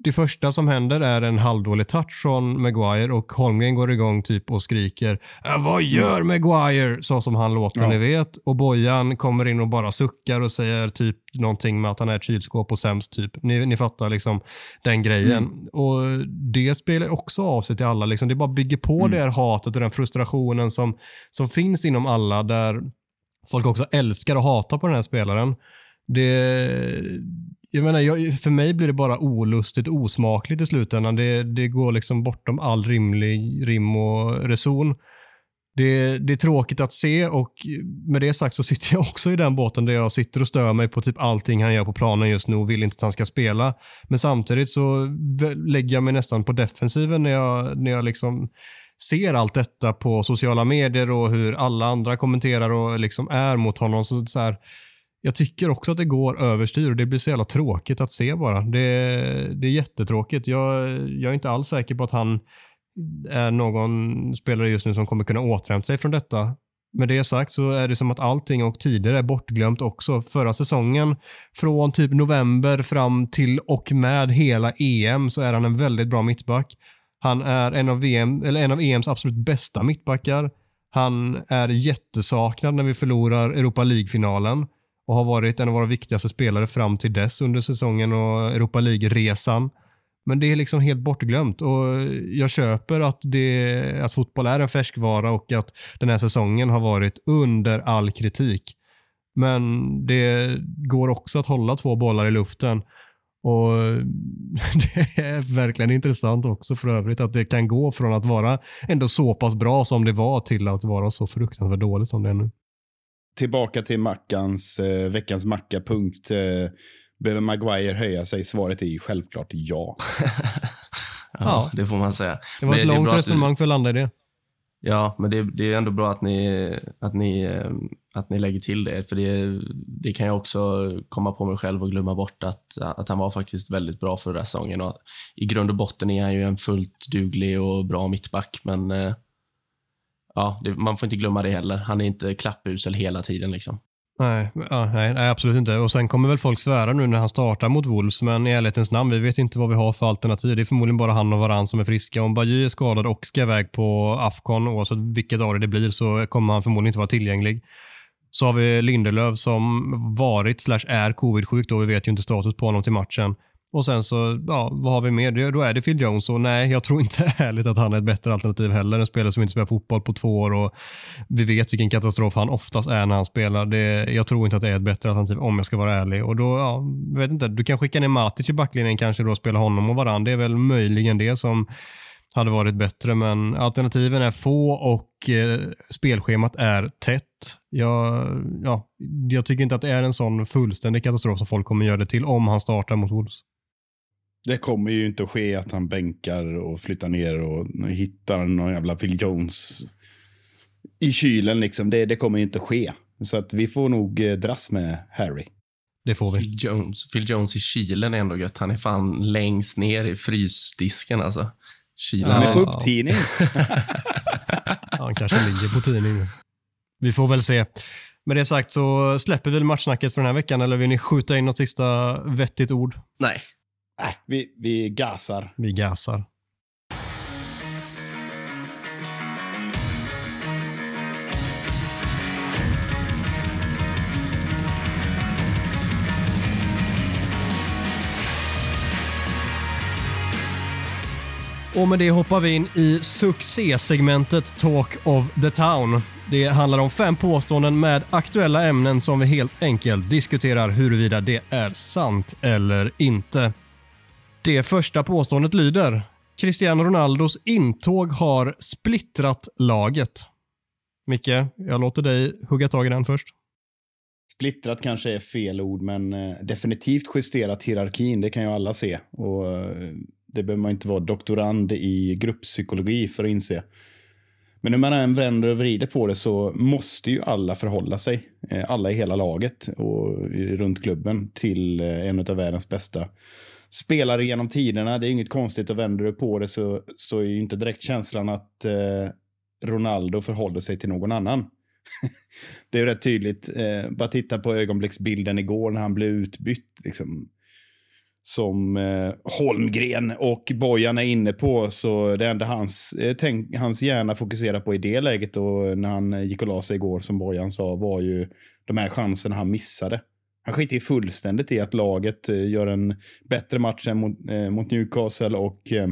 det första som händer är en halvdålig touch från Maguire och Holmgren går igång typ och skriker äh, “Vad gör Maguire?” så som han låter, ja. ni vet. Och Bojan kommer in och bara suckar och säger typ någonting med att han är ett kylskåp och sämst typ. Ni, ni fattar liksom den grejen. Mm. Och det spelar också av sig till alla. Liksom. Det bara bygger på mm. det här hatet och den frustrationen som, som finns inom alla där folk också älskar och hatar på den här spelaren. Det, jag menar, jag, för mig blir det bara olustigt och osmakligt i slutändan. Det, det går liksom bortom all rimlig rim och reson. Det, det, är tråkigt att se och med det sagt så sitter jag också i den båten där jag sitter och stör mig på typ allting han gör på planen just nu och vill inte att han ska spela. Men samtidigt så lägger jag mig nästan på defensiven när jag, när jag liksom ser allt detta på sociala medier och hur alla andra kommenterar och liksom är mot honom. Så, så här, jag tycker också att det går överstyr och det blir så jävla tråkigt att se bara. Det, det är jättetråkigt. Jag, jag är inte alls säker på att han är någon spelare just nu som kommer kunna återhämta sig från detta. Med det sagt så är det som att allting och tider är bortglömt också. Förra säsongen, från typ november fram till och med hela EM så är han en väldigt bra mittback. Han är en av, VM, eller en av EMs absolut bästa mittbackar. Han är jättesaknad när vi förlorar Europa League-finalen och har varit en av våra viktigaste spelare fram till dess under säsongen och Europa League-resan. Men det är liksom helt bortglömt och jag köper att, det, att fotboll är en färskvara och att den här säsongen har varit under all kritik. Men det går också att hålla två bollar i luften och Det är verkligen intressant också för övrigt att det kan gå från att vara ändå så pass bra som det var till att vara så fruktansvärt dåligt som det är nu. Tillbaka till Mackans, eh, veckans Macka-punkt. Eh, behöver Maguire höja sig? Svaret är ju självklart ja. ja, ja, det får man säga. Det var ett långt resonemang för att landa i det. Ja, men det, det, är ändå bra att ni, att, ni, eh, att ni lägger till det. För det, det kan jag också komma på mig själv och glömma bort att, att han var faktiskt väldigt bra förra säsongen. Och I grund och botten är han ju en fullt duglig och bra mittback, men eh, ja, det, man får inte glömma det heller. Han är inte klappusel hela tiden. Liksom. Nej, ja, nej, nej, absolut inte. Och Sen kommer väl folk svära nu när han startar mot Wolves, men i ärlighetens namn, vi vet inte vad vi har för alternativ. Det är förmodligen bara han och Varann som är friska. Om Bajy är skadad och ska iväg på Afcon, oavsett vilket av det det blir, så kommer han förmodligen inte vara tillgänglig. Så har vi Lindelöf som varit slash är covid-sjuk då. Vi vet ju inte status på honom till matchen. Och sen så, ja, vad har vi mer? Då är det Phil Jones och nej, jag tror inte ärligt att han är ett bättre alternativ heller. En spelare som inte spelar fotboll på två år och vi vet vilken katastrof han oftast är när han spelar. Det, jag tror inte att det är ett bättre alternativ om jag ska vara ärlig. Och då, ja, vet inte, du kan skicka ner Matic i backlinjen kanske då och spela honom och varann. Det är väl möjligen det som hade varit bättre, men alternativen är få och eh, spelschemat är tätt. Jag, ja, jag tycker inte att det är en sån fullständig katastrof som folk kommer göra det till om han startar mot Wolves. Det kommer ju inte att ske att han bänkar och flyttar ner och hittar någon jävla Phil Jones i kylen. Liksom. Det, det kommer inte att ske. Så att vi får nog eh, dras med Harry. Det får vi. Phil Jones, Phil Jones i kylen är ändå gött. Han är fan längst ner i frysdisken alltså. Kylen. Han är på upptidning. han kanske ligger på tidning. Vi får väl se. Med det sagt så släpper vi matchsnacket för den här veckan eller vill ni skjuta in något sista vettigt ord? Nej. Äh, vi, vi gasar. Vi gasar. Och med det hoppar vi in i succésegmentet Talk of the Town. Det handlar om fem påståenden med aktuella ämnen som vi helt enkelt diskuterar huruvida det är sant eller inte. Det första påståendet lyder Cristiano Ronaldos intåg har splittrat laget. Micke, jag låter dig hugga tag i den först. Splittrat kanske är fel ord, men eh, definitivt justerat hierarkin. Det kan ju alla se. Och eh, det behöver man inte vara doktorand i grupppsykologi för att inse. Men hur man än vänder och vrider på det så måste ju alla förhålla sig, eh, alla i hela laget och runt klubben, till en av världens bästa spelare genom tiderna. Det är inget konstigt och vänder du på det så, så är ju inte direkt känslan att eh, Ronaldo förhåller sig till någon annan. det är rätt tydligt. Eh, bara titta på ögonblicksbilden igår när han blev utbytt. Liksom som eh, Holmgren och Bojan är inne på. Så det enda hans, eh, tänk, hans hjärna fokuserar på i det läget och när han eh, gick och la sig igår, som Bojan sa, var ju de här chanserna han missade. Han skiter fullständigt i att laget eh, gör en bättre match än mot, eh, mot Newcastle och, eh,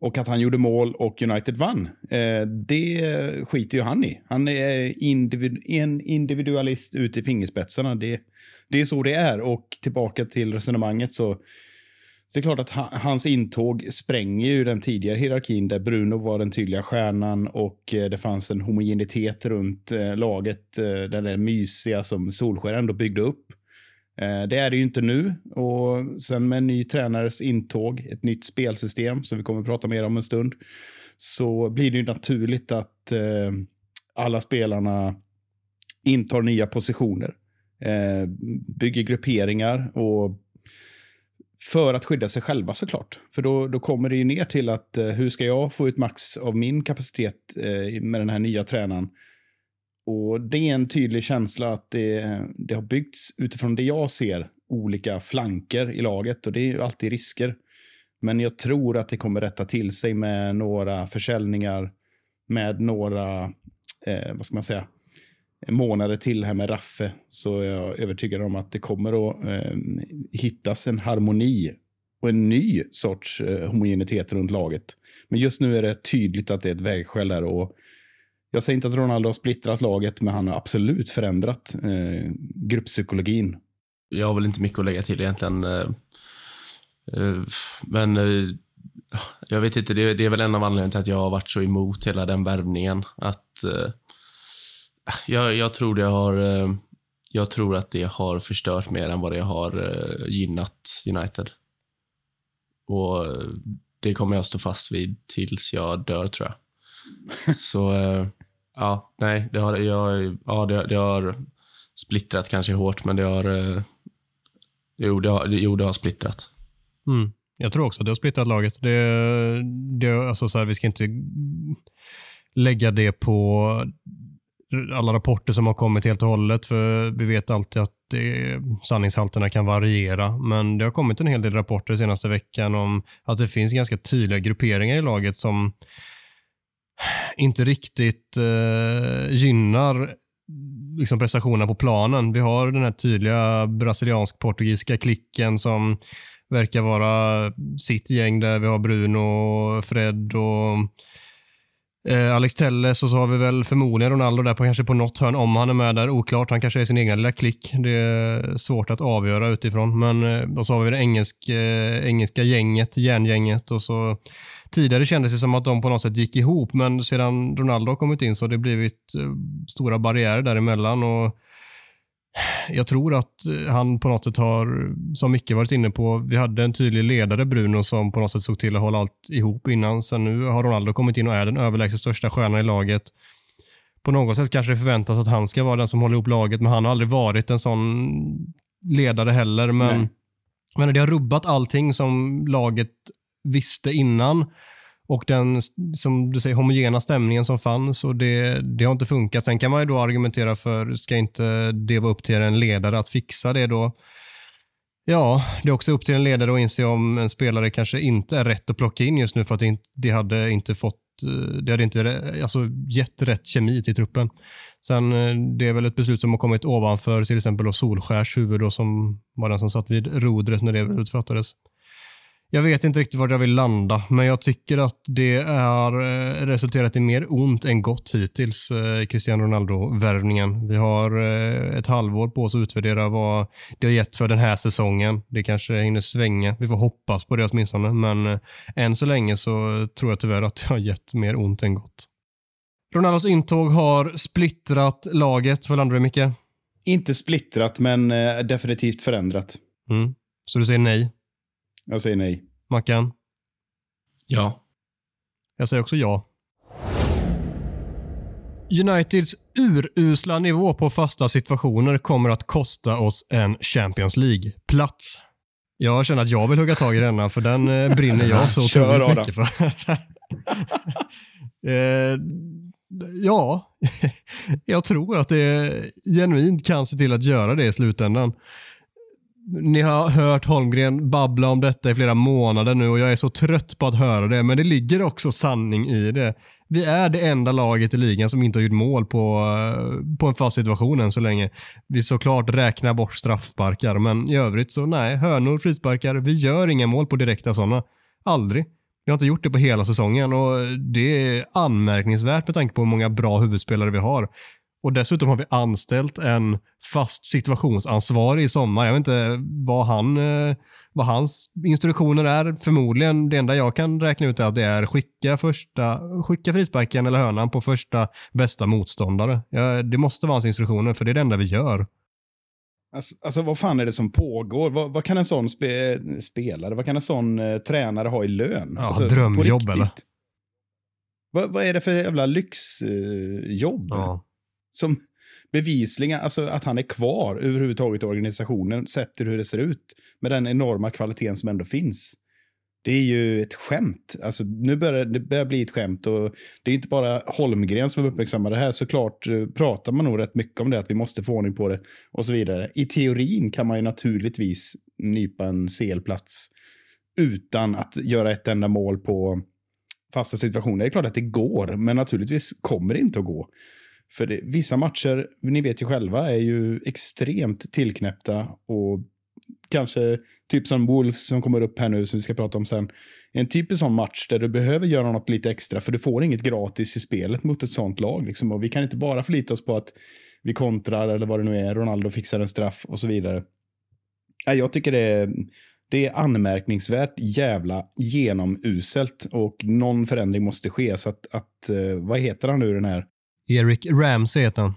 och att han gjorde mål och United vann. Eh, det skiter ju han i. Han är individ, en individualist ut i fingerspetsarna. Det, det är så det är. Och tillbaka till resonemanget så, så det är klart att ha, hans intåg spränger ju den tidigare hierarkin där Bruno var den tydliga stjärnan och eh, det fanns en homogenitet runt eh, laget, eh, den där mysiga som Solskär ändå byggde upp. Eh, det är det ju inte nu och sen med en ny tränares intåg, ett nytt spelsystem som vi kommer att prata mer om en stund, så blir det ju naturligt att eh, alla spelarna intar nya positioner eh, bygger grupperingar och för att skydda sig själva såklart. För då, då kommer det ju ner till att eh, hur ska jag få ut max av min kapacitet eh, med den här nya tränaren? Och det är en tydlig känsla att det, det har byggts utifrån det jag ser olika flanker i laget och det är ju alltid risker. Men jag tror att det kommer rätta till sig med några försäljningar, med några, eh, vad ska man säga, månader till här med Raffe så är jag övertygad om att det kommer att eh, hittas en harmoni och en ny sorts eh, homogenitet runt laget. Men just nu är det tydligt att det är ett vägskäl där. Och jag säger inte att Ronaldo har splittrat laget, men han har absolut förändrat eh, grupppsykologin. Jag har väl inte mycket att lägga till egentligen. Eh, eh, men eh, jag vet inte, det, är väl en av anledningarna till att jag har varit så emot hela den värvningen. Att jag, jag, tror det har... Eh, jag tror att det har förstört mer än vad det har eh, gynnat United. Och eh, det kommer jag stå fast vid tills jag dör, tror jag. Så, ja, nej, det har, jag, ja, det, det har splittrat kanske hårt, men det har... Jo, det har, jo, det har splittrat. Mm. Jag tror också att det har splittrat laget. Det, det, alltså så här, vi ska inte lägga det på alla rapporter som har kommit helt och hållet, för vi vet alltid att det, sanningshalterna kan variera. Men det har kommit en hel del rapporter senaste veckan om att det finns ganska tydliga grupperingar i laget som inte riktigt eh, gynnar liksom prestationerna på planen. Vi har den här tydliga brasiliansk-portugisiska klicken som verkar vara sitt gäng där vi har Bruno, Fred och Eh, Alex Telles och så har vi väl förmodligen Ronaldo där på kanske på något hörn om han är med där. Oklart. Han kanske är sin egen lilla klick. Det är svårt att avgöra utifrån. Men eh, och så har vi det engelsk, eh, engelska gänget, järngänget och så tidigare kändes det som att de på något sätt gick ihop, men sedan Ronaldo har kommit in så har det blivit eh, stora barriärer däremellan och jag tror att eh, han på något sätt har, som Micke varit inne på, vi hade en tydlig ledare, Bruno, som på något sätt såg till att hålla allt ihop innan. Sen nu har Ronaldo kommit in och är den överlägset största stjärnan i laget. På något sätt kanske det förväntas att han ska vara den som håller ihop laget, men han har aldrig varit en sån ledare heller. Men, men det har rubbat allting som laget visste innan och den, som du säger, homogena stämningen som fanns och det, det har inte funkat. Sen kan man ju då argumentera för, ska inte det vara upp till en ledare att fixa det då? Ja, det är också upp till en ledare att inse om en spelare kanske inte är rätt att plocka in just nu för att det hade inte fått eh, det hade inte alltså, gett rätt kemi till truppen. Sen eh, det är väl ett beslut som har kommit ovanför till exempel då Solskärs huvud då, som var den som satt vid rodret när det beslutet fattades. Jag vet inte riktigt var jag vill landa, men jag tycker att det har eh, resulterat i mer ont än gott hittills, eh, Cristiano Ronaldo-värvningen. Vi har eh, ett halvår på oss att utvärdera vad det har gett för den här säsongen. Det kanske hinner svänga. Vi får hoppas på det åtminstone, men än så länge så tror jag tyvärr att det har gett mer ont än gott. Ronaldos intåg har splittrat laget. Vad landar du, Micke? Inte splittrat, men definitivt förändrat. Mm. Så du säger nej? Jag säger nej. Mackan? Ja. Jag säger också ja. Uniteds urusla nivå på fasta situationer kommer att kosta oss en Champions League-plats. Jag känner att jag vill hugga tag i denna, för den eh, brinner jag så otroligt mycket för. eh, ja, jag tror att det genuint kan se till att göra det i slutändan ni har hört Holmgren babbla om detta i flera månader nu och jag är så trött på att höra det, men det ligger också sanning i det. Vi är det enda laget i ligan som inte har gjort mål på, eh, på en fast situation än så länge. Vi såklart räknar bort straffsparkar, men i övrigt så nej, hörnor, frisparkar, vi gör inga mål på direkta sådana. Aldrig. Vi har inte gjort det på hela säsongen och det är anmärkningsvärt med tanke på hur många bra huvudspelare vi har. Och dessutom har vi anställt en fast situationsansvarig i sommar. Jag vet inte vad, han, eh, vad hans instruktioner är. Förmodligen det enda jag kan räkna ut är att det är skicka, första, skicka frisparken eller hörnan på första bästa motståndare. Ja, det måste vara hans instruktioner, för det är det enda vi gör. Alltså, alltså vad fan är det som pågår? Vad, vad kan en sån spe, spelare, vad kan en sån eh, tränare ha i lön? Ja, alltså, drömjobb eller? Vad, vad är det för jävla lyxjobb? Eh, ja som bevisligen, alltså att han är kvar överhuvudtaget i organisationen, sett till hur det ser ut, med den enorma kvaliteten som ändå finns. Det är ju ett skämt. Alltså, nu börjar det börjar bli ett skämt och det är inte bara Holmgren som uppmärksammar det här. Såklart eh, pratar man nog rätt mycket om det, att vi måste få ordning på det och så vidare. I teorin kan man ju naturligtvis nypa en CL-plats utan att göra ett enda mål på fasta situationer. Det är klart att det går, men naturligtvis kommer det inte att gå. För det, vissa matcher, ni vet ju själva, är ju extremt tillknäppta och kanske typ som Wolves som kommer upp här nu som vi ska prata om sen. En typisk sån match där du behöver göra något lite extra för du får inget gratis i spelet mot ett sånt lag. Liksom. Och vi kan inte bara förlita oss på att vi kontrar eller vad det nu är, Ronaldo fixar en straff och så vidare. Jag tycker det är, det är anmärkningsvärt jävla genomuselt och någon förändring måste ske. Så att, att eh, vad heter han nu den här Eric Ramsey heter han.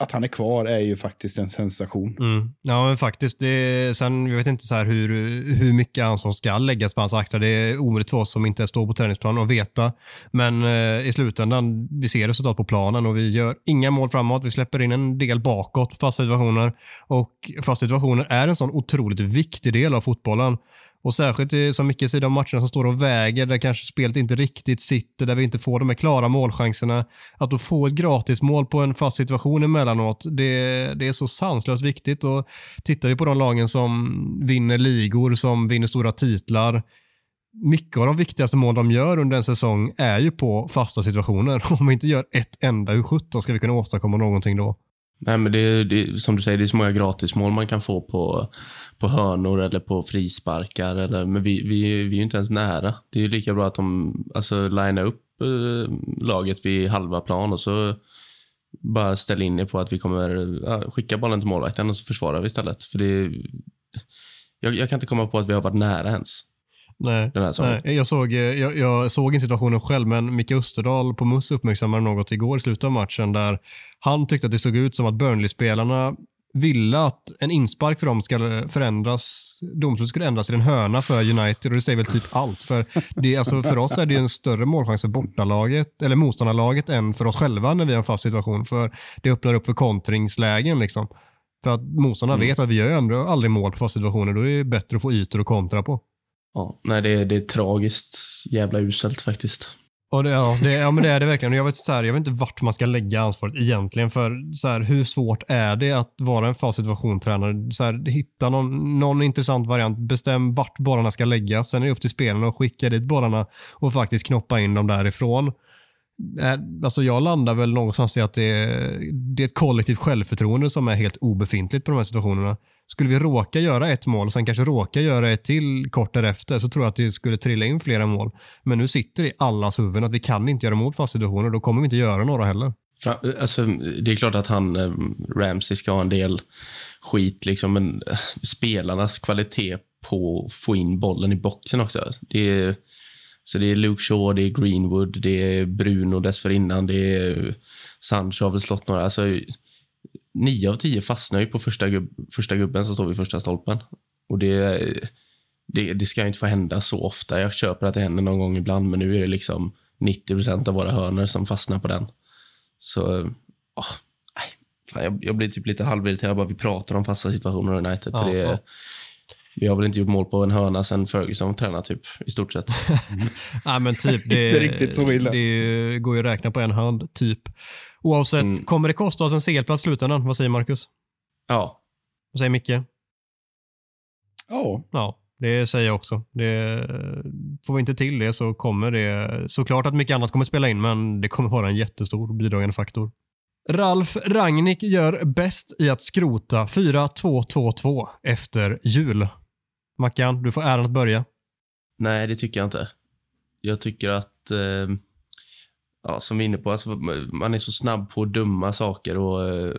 Att han är kvar är ju faktiskt en sensation. Mm. Ja, men faktiskt. Det, sen, jag vet inte så här hur, hur mycket ansvar ska läggas på hans akter. Det är omöjligt för oss som inte står på träningsplanen att veta. Men eh, i slutändan, vi ser resultat på planen och vi gör inga mål framåt. Vi släpper in en del bakåt fasta situationer. Och fasta situationer är en sån otroligt viktig del av fotbollen. Och särskilt i, som mycket i de matcherna som står och väger, där kanske spelet inte riktigt sitter, där vi inte får de här klara målchanserna. Att då få ett gratismål på en fast situation emellanåt, det, det är så sanslöst viktigt. Och tittar vi på de lagen som vinner ligor, som vinner stora titlar, mycket av de viktigaste mål de gör under en säsong är ju på fasta situationer. Om vi inte gör ett enda, hur sjutton ska vi kunna åstadkomma någonting då? Nej, men det, det, som du säger, det är så många gratismål man kan få på, på hörnor eller på frisparkar. Eller, men vi, vi, vi är ju inte ens nära. Det är ju lika bra att de alltså, linear upp eh, laget vid halva plan och så bara ställer in er på att vi kommer ja, skicka bollen till målvakten och så försvarar vi istället. För det, jag, jag kan inte komma på att vi har varit nära ens. Nej, den här nej jag, såg, eh, jag, jag såg inte situationen själv, men Micke Österdahl på MUS uppmärksammade något igår i slutet av matchen där han tyckte att det såg ut som att Burnley-spelarna ville att en inspark för dem ska förändras, domslutet skulle ändras till en hörna för United och det säger väl typ allt. För, det, alltså för oss är det en större målchans för bortalaget, eller motståndarlaget än för oss själva när vi har en fast situation. För det öppnar upp för kontringslägen. Liksom. För att motståndarna mm. vet att vi gör aldrig mål på fast situationer, då är det bättre att få ytor att kontra på. Ja, nej, det, det är tragiskt jävla uselt faktiskt. Och det, ja, det, ja, men det är det verkligen. Jag vet, så här, jag vet inte vart man ska lägga ansvaret egentligen. För så här, Hur svårt är det att vara en fast situation-tränare? hitta någon, någon intressant variant. Bestäm vart bollarna ska läggas. Sen är det upp till spelarna att skicka dit bollarna och faktiskt knoppa in dem därifrån. Alltså jag landar väl någonstans i att det är, det är ett kollektivt självförtroende som är helt obefintligt på de här situationerna. Skulle vi råka göra ett mål och sen kanske råka göra ett till kort därefter så tror jag att det skulle trilla in flera mål. Men nu sitter det i allas huvuden att vi kan inte göra mål på situationer. Då kommer vi inte göra några heller. Alltså, det är klart att han, eh, Ramsey, ska ha en del skit, liksom, men eh, spelarnas kvalitet på att få in bollen i boxen också. Det är, så det är Luke Shaw, det är Greenwood, det är Bruno dessförinnan, det är Sancho har väl slått några. Alltså, nio av tio fastnar ju på första, gubb, första gubben som står vid första stolpen. Och det, det, det ska inte få hända så ofta. Jag köper att det händer någon gång ibland, men nu är det liksom 90% av våra hörner som fastnar på den. Så, åh, nej, jag, jag, blir typ lite halvirriterad bara vi pratar om fasta situationer i United. För det, vi har väl inte gjort mål på en hörna sen Ferguson tränade typ, i stort sett. Nej, men typ. Det, inte riktigt så illa. Det går ju att räkna på en hand, typ. Oavsett, mm. kommer det kosta oss en segelplats i slutändan? Vad säger Marcus? Ja. Vad säger Micke? Ja. Ja, det säger jag också. Det, får vi inte till det så kommer det, såklart att mycket annat kommer spela in, men det kommer vara en jättestor bidragande faktor. Ralf Rangnick gör bäst i att skrota 4-2-2-2 efter jul. Mackan, du får äran att börja. Nej, det tycker jag inte. Jag tycker att eh ja, som vi är inne på, alltså, man är så snabb på att döma saker och eh,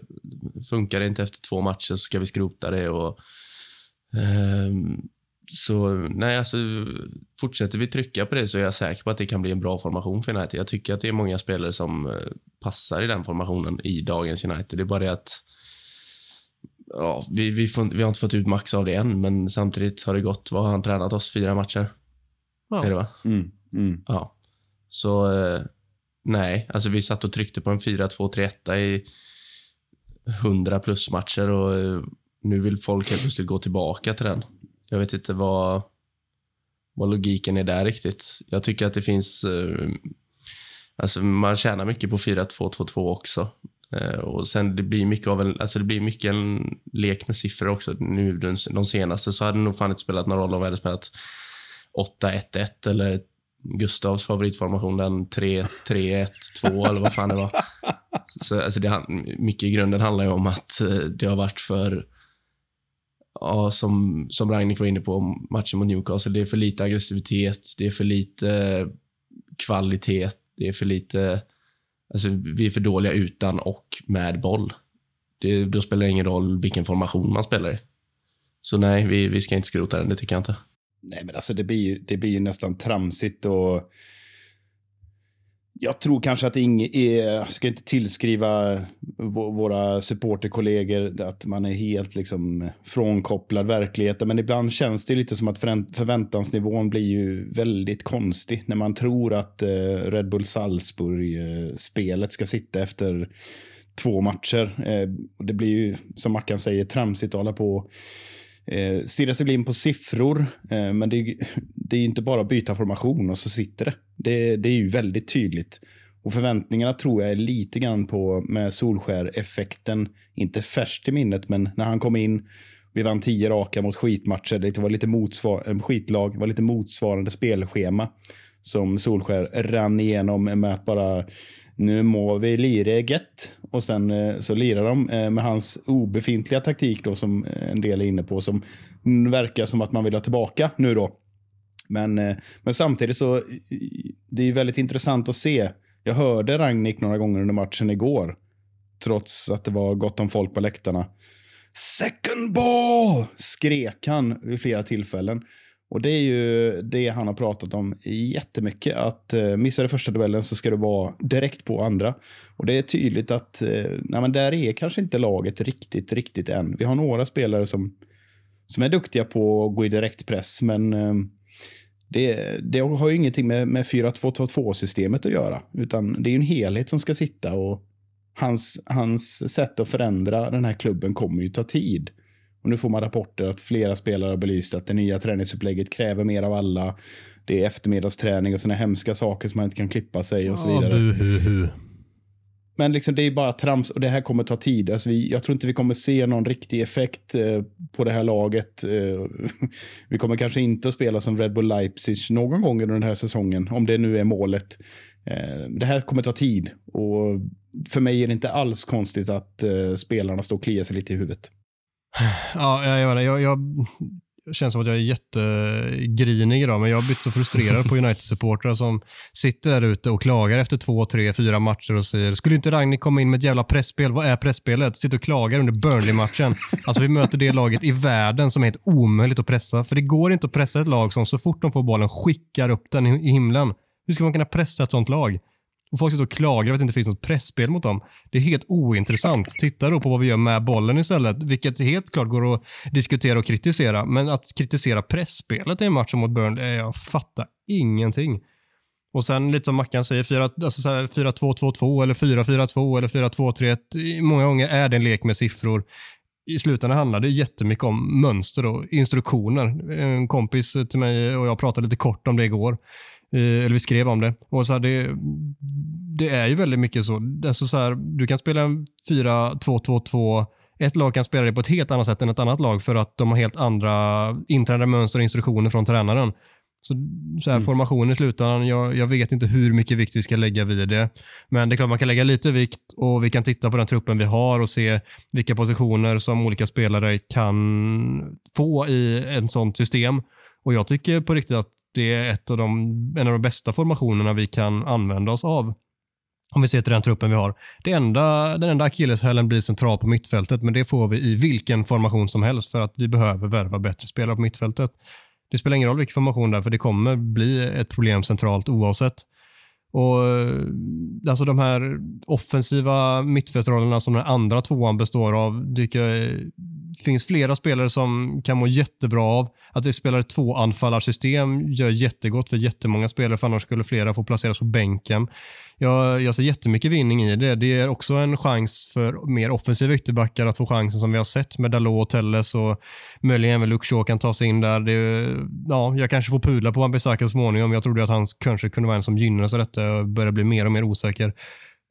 funkar det inte efter två matcher så ska vi skrota det. Och, eh, så nej, alltså, fortsätter vi trycka på det så är jag säker på att det kan bli en bra formation för United. Jag tycker att det är många spelare som eh, passar i den formationen i dagens United. Det är bara det att ja, vi, vi, får, vi har inte fått ut max av det än, men samtidigt har det gått, vad har han tränat oss? Fyra matcher? Ja. Är det va? Mm, mm. Ja. Så eh, Nej, alltså vi satt och tryckte på en 4-2-3-1 i 100 plus matcher och eh, nu vill folk helt plötsligt gå tillbaka till den. Jag vet inte vad, vad logiken är där riktigt. Jag tycker att det finns... Eh, alltså man tjänar mycket på 4-2-2-2 också. Eh, och sen det blir mycket av en, alltså det blir mycket en lek med siffror också. Nu de senaste så hade det nog fan inte spelat någon roll om vi hade spelat 8-1-1 eller Gustavs favoritformation, den 3-3-1-2 eller vad fan det var. Så, alltså det, mycket i grunden handlar ju om att eh, det har varit för, ja, som, som Ragnik var inne på, matchen mot Newcastle. Det är för lite aggressivitet, det är för lite kvalitet, det är för lite... Alltså, vi är för dåliga utan och med boll. Det, då spelar det ingen roll vilken formation man spelar i. Så nej, vi, vi ska inte skrota den, det tycker jag inte. Nej, men alltså det blir, det blir nästan tramsigt och jag tror kanske att inget eh, är, ska inte tillskriva våra supporterkollegor att man är helt liksom frånkopplad verkligheten. Men ibland känns det lite som att förväntansnivån blir ju väldigt konstig när man tror att eh, Red Bull Salzburg-spelet eh, ska sitta efter två matcher. Det blir ju, som Mackan säger, tramsigt att hålla på eh, stirra sig blind på siffror. Eh, men det, det är inte bara att byta formation och så sitter det. det. Det är ju väldigt tydligt. Och förväntningarna tror jag är lite grann på med Solskär-effekten. Inte färskt i minnet, men när han kom in. Vi vann tio raka mot skitmatcher. Det var lite motsvar eh, skitlag. var lite motsvarande spelschema som Solskär rann igenom med att bara nu må vi lira gett. Och sen eh, så lirar de eh, med hans obefintliga taktik då som eh, en del är inne på som verkar som att man vill ha tillbaka nu då. Men, men samtidigt så det är väldigt intressant att se. Jag hörde Ragnik några gånger under matchen igår. Trots att det var gott om folk på läktarna. Second ball! Skrek han vid flera tillfällen. Och det är ju det han har pratat om jättemycket. Att eh, missar du första duellen så ska du vara direkt på andra. Och det är tydligt att eh, nej, men där är kanske inte laget riktigt, riktigt än. Vi har några spelare som, som är duktiga på att gå i direktpress, men eh, det, det, har ju ingenting med, med 4-2-2-2-systemet att göra. Utan det är en helhet som ska sitta och hans, hans sätt att förändra den här klubben kommer ju ta tid. Och nu får man rapporter att flera spelare har belyst att det nya träningsupplägget kräver mer av alla. Det är eftermiddagsträning och sådana hemska saker som man inte kan klippa sig och så vidare. Ja, hu, hu. Men liksom, det är bara trams och det här kommer ta tid. Alltså vi, jag tror inte vi kommer se någon riktig effekt eh, på det här laget. Eh, vi kommer kanske inte att spela som Red Bull Leipzig någon gång under den här säsongen, om det nu är målet. Eh, det här kommer ta tid och för mig är det inte alls konstigt att eh, spelarna står och kliar sig lite i huvudet. Ja, jag, jag, jag, jag det känns som att jag är jättegrinig idag, men jag har blivit så frustrerad på United-supportrar som sitter där ute och klagar efter två, tre, fyra matcher och säger “Skulle inte Ragnhild komma in med ett jävla pressspel? Vad är pressspelet?” Sitter och klagar under Burnley-matchen. Alltså vi möter det laget i världen som är helt omöjligt att pressa. För det går inte att pressa ett lag som så fort de får bollen skickar upp den i himlen. Hur ska man kunna pressa ett sånt lag? Och folk sitter och klagar över att det inte finns något pressspel mot dem. Det är helt ointressant. Titta då på vad vi gör med bollen istället, vilket helt klart går att diskutera och kritisera. Men att kritisera pressspelet i en match mot Burnley, eh, jag fattar ingenting. Och sen lite som Mackan säger, 4-2-2-2 alltså eller 4-4-2 eller 4-2-3-1. Många gånger är det en lek med siffror. I slutändan handlar det jättemycket om mönster och instruktioner. En kompis till mig och jag pratade lite kort om det igår. Eh, eller vi skrev om det. Och så här, det, det är ju väldigt mycket så. Alltså så här, du kan spela en 4-2-2-2. Ett lag kan spela det på ett helt annat sätt än ett annat lag för att de har helt andra inträdda mönster och instruktioner från tränaren. Så, så här, mm. Formationen i slutändan, jag, jag, vet inte hur mycket vikt vi ska lägga vid det. Men det är klart man kan lägga lite vikt och vi kan titta på den truppen vi har och se vilka positioner som olika spelare kan få i ett sånt system. Och jag tycker på riktigt att det är ett av de, en av de bästa formationerna vi kan använda oss av. Om vi ser till den truppen vi har. Det enda, den enda akilleshälen blir central på mittfältet, men det får vi i vilken formation som helst för att vi behöver värva bättre spelare på mittfältet. Det spelar ingen roll vilken formation det är, för det kommer bli ett problem centralt oavsett. Och alltså De här offensiva mittfältsrollerna som den andra tvåan består av, det finns flera spelare som kan må jättebra av. Att vi spelar ett tvåanfallarsystem gör jättegott för jättemånga spelare, för annars skulle flera få placeras på bänken. Jag, jag ser jättemycket vinning i det. Det är också en chans för mer offensiva ytterbackar att få chansen som vi har sett med Dalot och Telles och möjligen även Luke kan ta sig in där. Det, ja, jag kanske får pudla på Wan-Bissaka så småningom. Jag trodde att han kanske kunde vara en som gynnades av detta och börjar bli mer och mer osäker.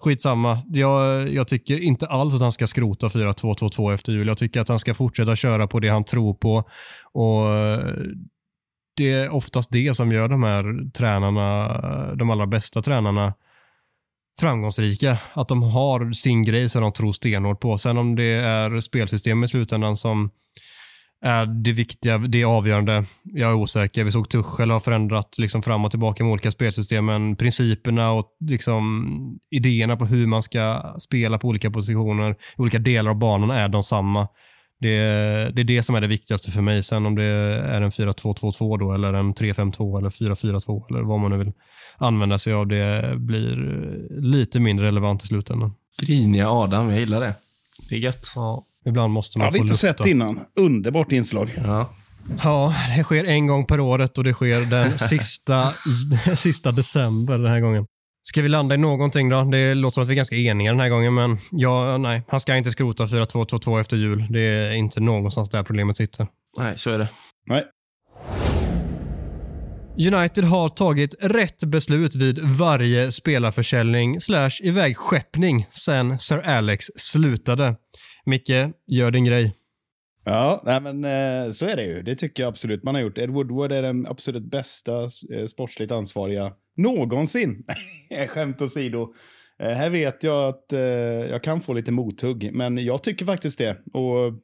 Skitsamma. Jag, jag tycker inte alls att han ska skrota 4-2-2-2 efter jul. Jag tycker att han ska fortsätta köra på det han tror på. Och eh, Det är oftast det som gör de här tränarna, eh, de allra bästa tränarna, framgångsrika. Att de har sin grej som de tror stenhårt på. Sen om det är spelsystemet i slutändan som är det viktiga, det avgörande. Jag är osäker. Vi såg Tuchel har förändrat liksom fram och tillbaka med olika spelsystem, men principerna och liksom idéerna på hur man ska spela på olika positioner, olika delar av banan är de samma. Det, det är det som är det viktigaste för mig. Sen om det är en 4-2-2-2 då, eller en 3-5-2 eller 4-4-2 eller vad man nu vill använda sig av, det blir lite mindre relevant i slutändan. Griniga Adam, jag gillar det. Det är gött. Ja, ibland måste man få lufta. lufta. Har vi inte sett innan. Underbart inslag. Ja. Ja, det sker en gång per året och det sker den sista, sista december den här gången. Ska vi landa i någonting då? Det låter som att vi är ganska eniga den här gången, men ja, nej. Han ska inte skrota 4-2-2-2 efter jul. Det är inte någonstans där problemet sitter. Nej, så är det. Nej. United har tagit rätt beslut vid varje spelarförsäljning slash ivägskeppning sen Sir Alex slutade. Micke, gör din grej. Ja, nej men eh, så är det ju. Det tycker jag absolut man har gjort. Ed Woodward är den absolut bästa eh, sportsligt ansvariga någonsin. Skämt åsido. Eh, här vet jag att eh, jag kan få lite mothugg, men jag tycker faktiskt det. Och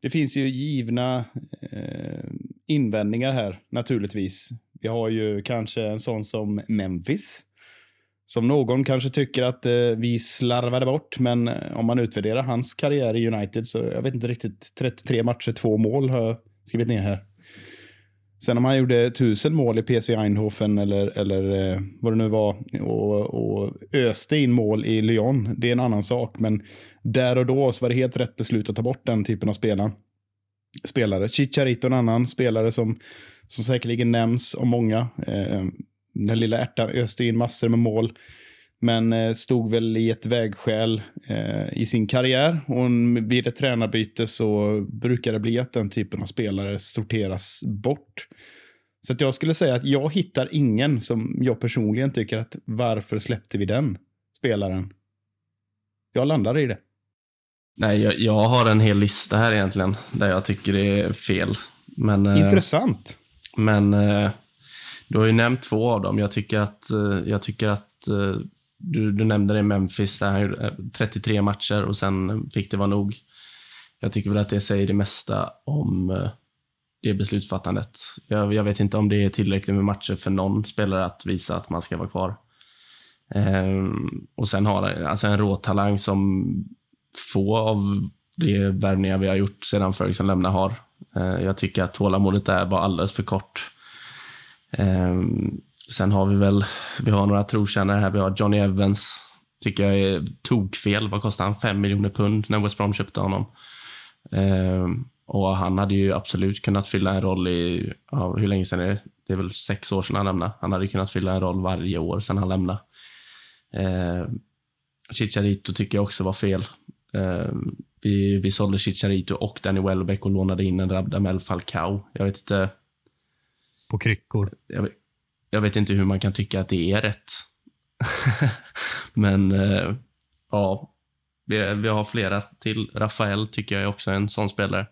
det finns ju givna eh, invändningar här, naturligtvis. Vi har ju kanske en sån som Memphis. Som någon kanske tycker att eh, vi slarvade bort, men eh, om man utvärderar hans karriär i United så jag vet inte riktigt. 33 matcher, två mål har jag skrivit ner här. Sen om han gjorde tusen mål i PSV Eindhoven eller, eller eh, vad det nu var och, och öste in mål i Lyon, det är en annan sak. Men där och då så var det helt rätt beslut att ta bort den typen av spelare. spelare. Chicharito en annan spelare som, som säkerligen nämns av många. Eh, den lilla ärtan öste in massor med mål. Men eh, stod väl i ett vägskäl eh, i sin karriär. Och vid ett tränarbyte så brukar det bli att den typen av spelare sorteras bort. Så att jag skulle säga att jag hittar ingen som jag personligen tycker att varför släppte vi den spelaren? Jag landar i det. Nej, jag, jag har en hel lista här egentligen där jag tycker det är fel. Men, eh, Intressant. Men eh, du har ju nämnt två av dem. Jag tycker att, eh, jag tycker att eh, du, du nämnde det i Memphis, där han gjorde 33 matcher och sen fick det vara nog. Jag tycker väl att det säger det mesta om eh, det beslutsfattandet. Jag, jag, vet inte om det är tillräckligt med matcher för någon spelare att visa att man ska vara kvar. Ehm, och sen har alltså en råtalang som få av de värvningar vi har gjort sedan Ferguson lämnade har. Ehm, jag tycker att tålamodet där var alldeles för kort. Ehm, sen har vi väl, vi har några trotjänare här. Vi har Johnny Evans. Tycker jag är tokfel. Vad kostade han? 5 miljoner pund när West Brom köpte honom. Ehm, och han hade ju absolut kunnat fylla en roll i, ja, hur länge sedan är det? Det är väl sex år sedan han lämnade. Han hade kunnat fylla en roll varje år sedan han lämnade. Eh, Chicharito tycker jag också var fel. Eh, vi, vi sålde Chicharito och Danny Welbeck och lånade in en Rabdamel Falcao. Jag vet inte... På kryckor. Jag, jag vet inte hur man kan tycka att det är rätt. Men, eh, ja. Vi, vi har flera till. Rafael tycker jag är också en sån spelare.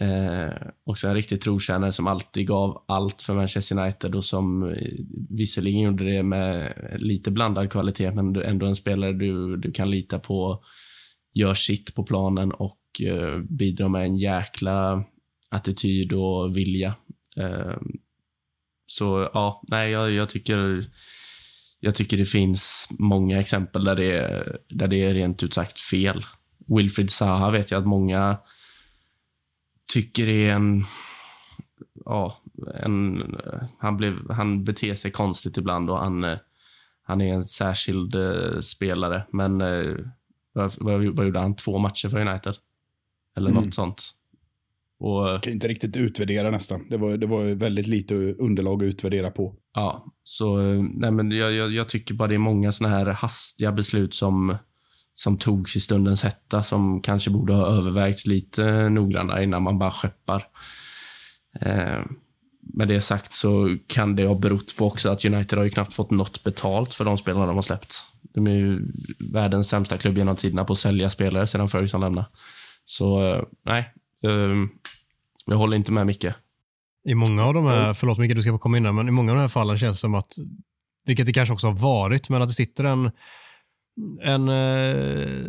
Eh, också en riktig trotjänare som alltid gav allt för Manchester United och som eh, visserligen gjorde det med lite blandad kvalitet, men ändå en spelare du, du kan lita på, gör sitt på planen och eh, bidrar med en jäkla attityd och vilja. Eh, så ja, nej, jag, jag, tycker jag tycker det finns många exempel där det, där det är rent ut sagt fel. Wilfried Zaha vet jag att många tycker är en... Ja, en, han, blev, han beter sig konstigt ibland och han, han är en särskild uh, spelare. Men uh, vad, vad, gjorde han? Två matcher för United? Eller mm. något sånt. Och, jag kan inte riktigt utvärdera nästan. Det var, det var väldigt lite underlag att utvärdera på. Ja, så nej, men jag, jag, jag tycker bara det är många såna här hastiga beslut som som togs i stundens hetta som kanske borde ha övervägts lite noggrannare innan man bara skeppar. Eh, med det sagt så kan det ha berott på också att United har ju knappt fått något betalt för de spelarna de har släppt. De är ju världens sämsta klubb genom tiderna på att sälja spelare sedan Ferguson lämnade. Så eh, nej, eh, jag håller inte med Micke. I många av de här, förlåt Micke, du ska få komma in där, men i många av de här fallen känns det som att, vilket det kanske också har varit, men att det sitter en en eh,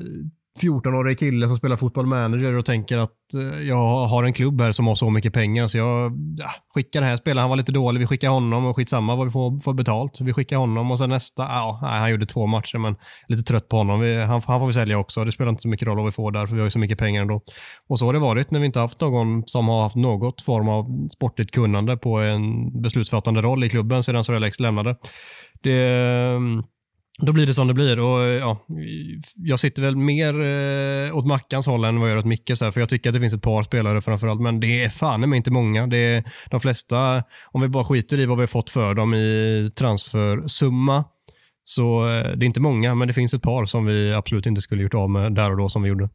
14-årig kille som spelar fotboll manager och tänker att eh, jag har en klubb här som har så mycket pengar så jag ja, skickar den här spelaren. Han var lite dålig. Vi skickar honom och skitsamma vad vi får, får betalt. Vi skickar honom och sen nästa, ja, nej, han gjorde två matcher men lite trött på honom. Vi, han, han, får vi sälja också. Det spelar inte så mycket roll vad vi får där för vi har ju så mycket pengar ändå. Och så har det varit när vi inte haft någon som har haft något form av sportligt kunnande på en beslutsfattande roll i klubben sedan Sir Alex lämnade. Det mm, då blir det som det blir. Och, ja, jag sitter väl mer eh, åt Mackans håll än vad jag gör åt Mickes. För jag tycker att det finns ett par spelare framförallt, men det är fan med inte många. Det är de flesta, om vi bara skiter i vad vi har fått för dem i transfersumma, så eh, det är inte många, men det finns ett par som vi absolut inte skulle gjort av med där och då som vi gjorde.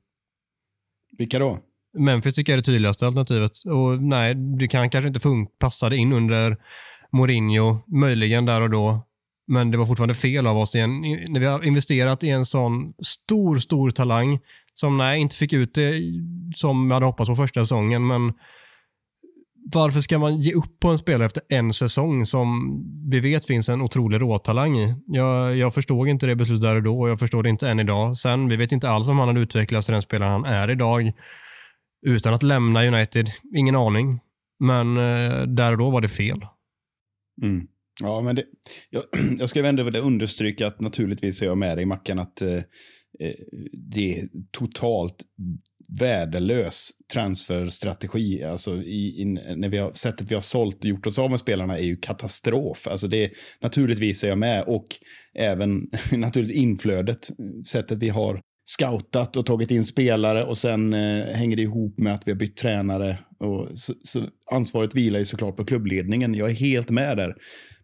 Vilka då? Memphis tycker jag är det tydligaste alternativet. Och nej, det kan kanske inte passa in under Mourinho, möjligen där och då. Men det var fortfarande fel av oss igen. När vi har investerat i en sån stor, stor talang som nej, inte fick ut det som jag hade hoppats på första säsongen. Men varför ska man ge upp på en spelare efter en säsong som vi vet finns en otrolig råtalang i? Jag, jag förstod inte det beslutet där och då och jag förstår det inte än idag. Sen, vi vet inte alls om han hade utvecklats till den spelare han är idag utan att lämna United. Ingen aning. Men eh, där och då var det fel. Mm. Ja, men det, jag, jag ska ändå vilja understryka att naturligtvis är jag med dig Mackan att eh, eh, det är totalt värdelös transferstrategi. Alltså i, i, när vi har, sättet vi har sålt och gjort oss av med spelarna är ju katastrof. Alltså det, naturligtvis är jag med och även naturligt inflödet. Sättet vi har scoutat och tagit in spelare och sen eh, hänger det ihop med att vi har bytt tränare. Och så, så ansvaret vilar ju såklart på klubbledningen. Jag är helt med där.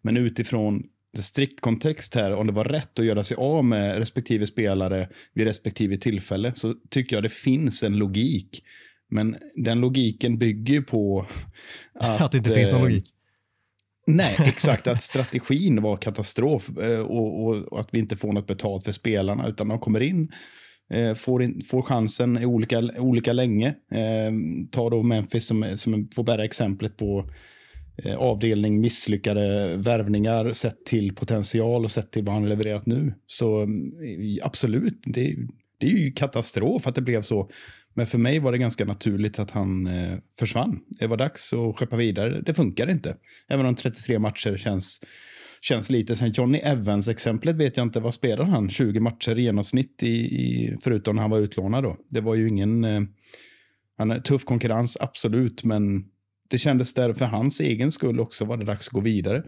Men utifrån strikt kontext här, om det var rätt att göra sig av med respektive spelare vid respektive tillfälle, så tycker jag det finns en logik. Men den logiken bygger på att... att det inte finns någon eh, logik. Nej, exakt. Att strategin var katastrof eh, och, och, och, att vi inte får något betalt för spelarna, utan de kommer in, eh, får, in, får chansen i olika, olika länge. Ta då Memphis som, som får bära exemplet på Eh, avdelning misslyckade värvningar sett till potential och sett till vad han levererat nu. Så mm, absolut, det, det är ju katastrof att det blev så. Men för mig var det ganska naturligt att han eh, försvann. Det var dags att skeppa vidare. Det funkar inte. Även om 33 matcher känns, känns lite. Sen Johnny Evans-exemplet vet jag inte. Vad spelar han? 20 matcher i genomsnitt i, i, förutom när han var utlånad då. Det var ju ingen... Eh, han är tuff konkurrens, absolut, men det kändes där för hans egen skull också var det dags att gå vidare.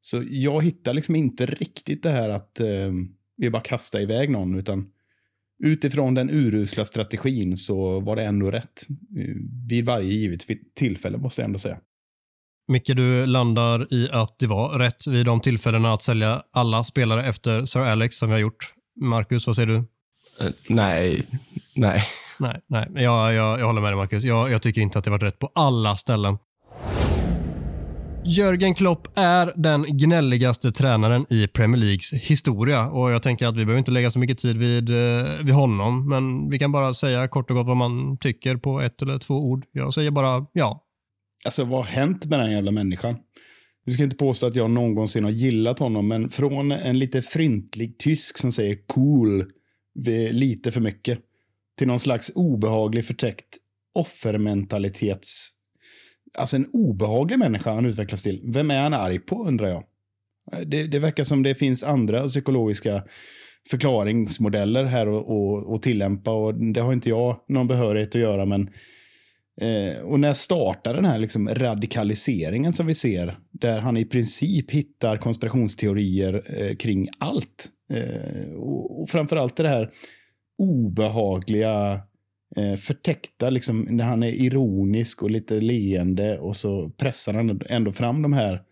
Så jag hittar liksom inte riktigt det här att eh, vi bara kastar iväg någon, utan utifrån den urusla strategin så var det ändå rätt. Vid varje givet tillfälle måste jag ändå säga. Micke, du landar i att det var rätt vid de tillfällena att sälja alla spelare efter Sir Alex som vi har gjort. Marcus, vad säger du? Uh, nej, nej. Nej, nej. Jag, jag, jag håller med dig Marcus. Jag, jag tycker inte att det varit rätt på alla ställen. Jörgen Klopp är den gnälligaste tränaren i Premier Leagues historia och jag tänker att vi behöver inte lägga så mycket tid vid, eh, vid honom, men vi kan bara säga kort och gott vad man tycker på ett eller två ord. Jag säger bara ja. Alltså vad har hänt med den jävla människan? Nu ska inte påstå att jag någonsin har gillat honom, men från en lite fryntlig tysk som säger cool eh, lite för mycket till någon slags obehaglig förtäckt offermentalitets... Alltså en obehaglig människa han utvecklas till. Vem är han arg på undrar jag? Eh, det, det verkar som det finns andra psykologiska förklaringsmodeller här att tillämpa och det har inte jag någon behörighet att göra men eh, och när startar den här liksom radikaliseringen som vi ser där han i princip hittar konspirationsteorier eh, kring allt eh, och, och framförallt det här obehagliga, eh, förtäckta, liksom, när han är ironisk och lite leende och så pressar han ändå fram de här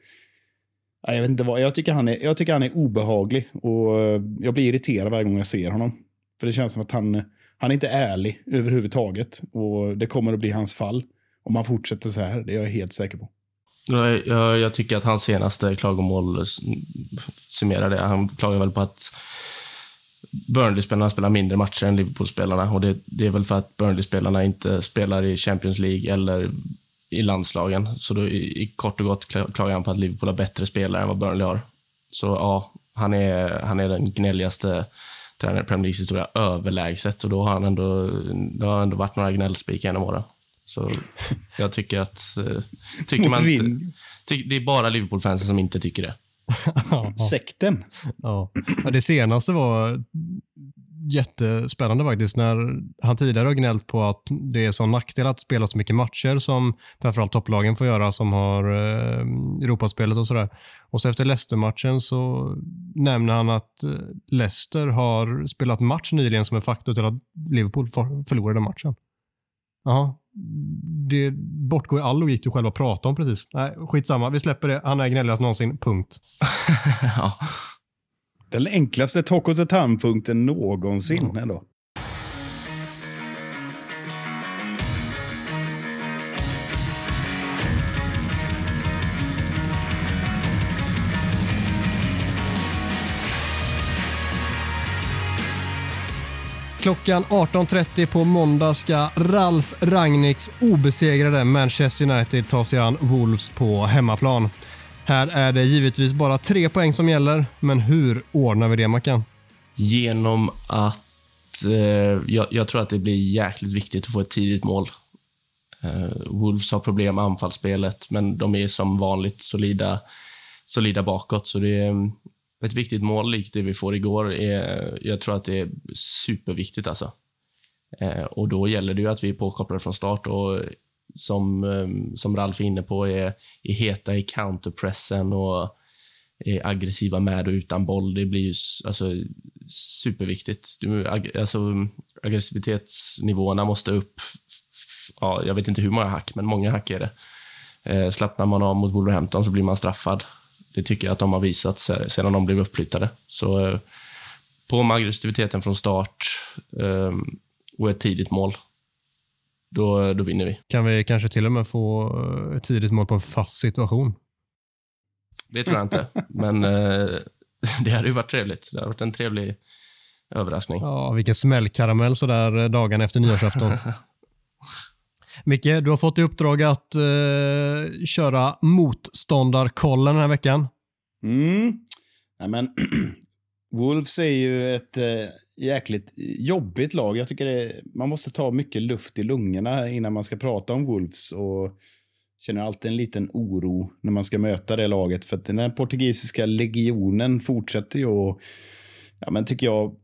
jag vet inte vad, jag tycker, han är, jag tycker han är obehaglig och eh, jag blir irriterad varje gång jag ser honom. För det känns som att han, han är inte ärlig överhuvudtaget och det kommer att bli hans fall om han fortsätter så här. Det är jag helt säker på. Jag, jag tycker att hans senaste klagomål summerar det. Han klagar väl på att Burnley-spelarna spelar mindre matcher än Liverpool-spelarna och det, det, är väl för att Burnley-spelarna inte spelar i Champions League eller i landslagen. Så då i, i kort och gott klagar han på att Liverpool har bättre spelare än vad Burnley har. Så ja, han är, han är den gnälligaste tränaren i Premier Leagues historia överlägset och då har han ändå, det har ändå varit några gnällspikar genom åren. Så jag tycker att... Eh, tycker man inte, ty, det är bara Liverpool-fansen som inte tycker det. Sekten. Ja. Det senaste var jättespännande faktiskt. När han tidigare har gnällt på att det är sån nackdel att spela så mycket matcher som framförallt topplagen får göra som har eh, Europaspelet och sådär. Och så efter Leicester-matchen så nämner han att eh, Leicester har spelat match nyligen som en faktor till att Liverpool förlorade matchen. Ja, det bortgår all logik du själv har pratat om precis. Nej, skitsamma. Vi släpper det. Han är gnälligast någonsin. Punkt. ja. Den enklaste Talk of the Town-punkten någonsin mm. ändå. Klockan 18.30 på måndag ska Ralf Rangnicks obesegrade Manchester United ta sig an Wolves på hemmaplan. Här är det givetvis bara tre poäng som gäller, men hur ordnar vi det Mackan? Genom att eh, jag, jag, tror att det blir jäkligt viktigt att få ett tidigt mål. Eh, Wolves har problem med anfallsspelet, men de är som vanligt solida, solida bakåt. Så det är, mm, ett viktigt mål likt det vi får igår, är, jag tror att det är superviktigt. Alltså. Eh, och Då gäller det ju att vi är påkopplade från start och som, eh, som Ralf är inne på, är, är heta i counterpressen och är aggressiva med och utan boll. Det blir ju alltså, superviktigt. Du, ag, alltså, aggressivitetsnivåerna måste upp. Ja, jag vet inte hur många hack, men många hack är det. Eh, slappnar man av mot Wolverhampton så blir man straffad det tycker jag att de har visat sedan de blev uppflyttade. Så eh, på med aggressiviteten från start eh, och ett tidigt mål. Då, då vinner vi. Kan vi kanske till och med få ett tidigt mål på en fast situation? Det tror jag inte, men det hade ju varit trevligt. Det hade varit en trevlig överraskning. Ja, vilken smällkaramell sådär dagen efter nyårsafton. Micke, du har fått i uppdrag att eh, köra motståndarkollen den här veckan. Mm. Nej, men Wolves är ju ett eh, jäkligt jobbigt lag. Jag tycker det, man måste ta mycket luft i lungorna innan man ska prata om Wolves. Och känner alltid en liten oro när man ska möta det laget. För att den portugisiska legionen fortsätter ju och, ja men tycker jag,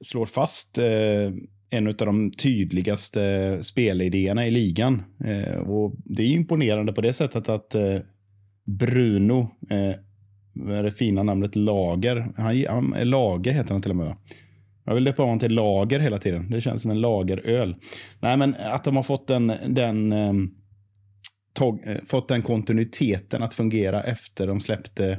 slår fast eh, en av de tydligaste spelidéerna i ligan. Eh, och Det är imponerande på det sättet att eh, Bruno, eh, med det fina namnet Lager, han, han, eh, Lager heter han till och med. Jag vill döpa honom till Lager hela tiden. Det känns som en lageröl. Nej, men att de har fått den, den eh, tog, eh, fått den kontinuiteten att fungera efter de släppte Eh,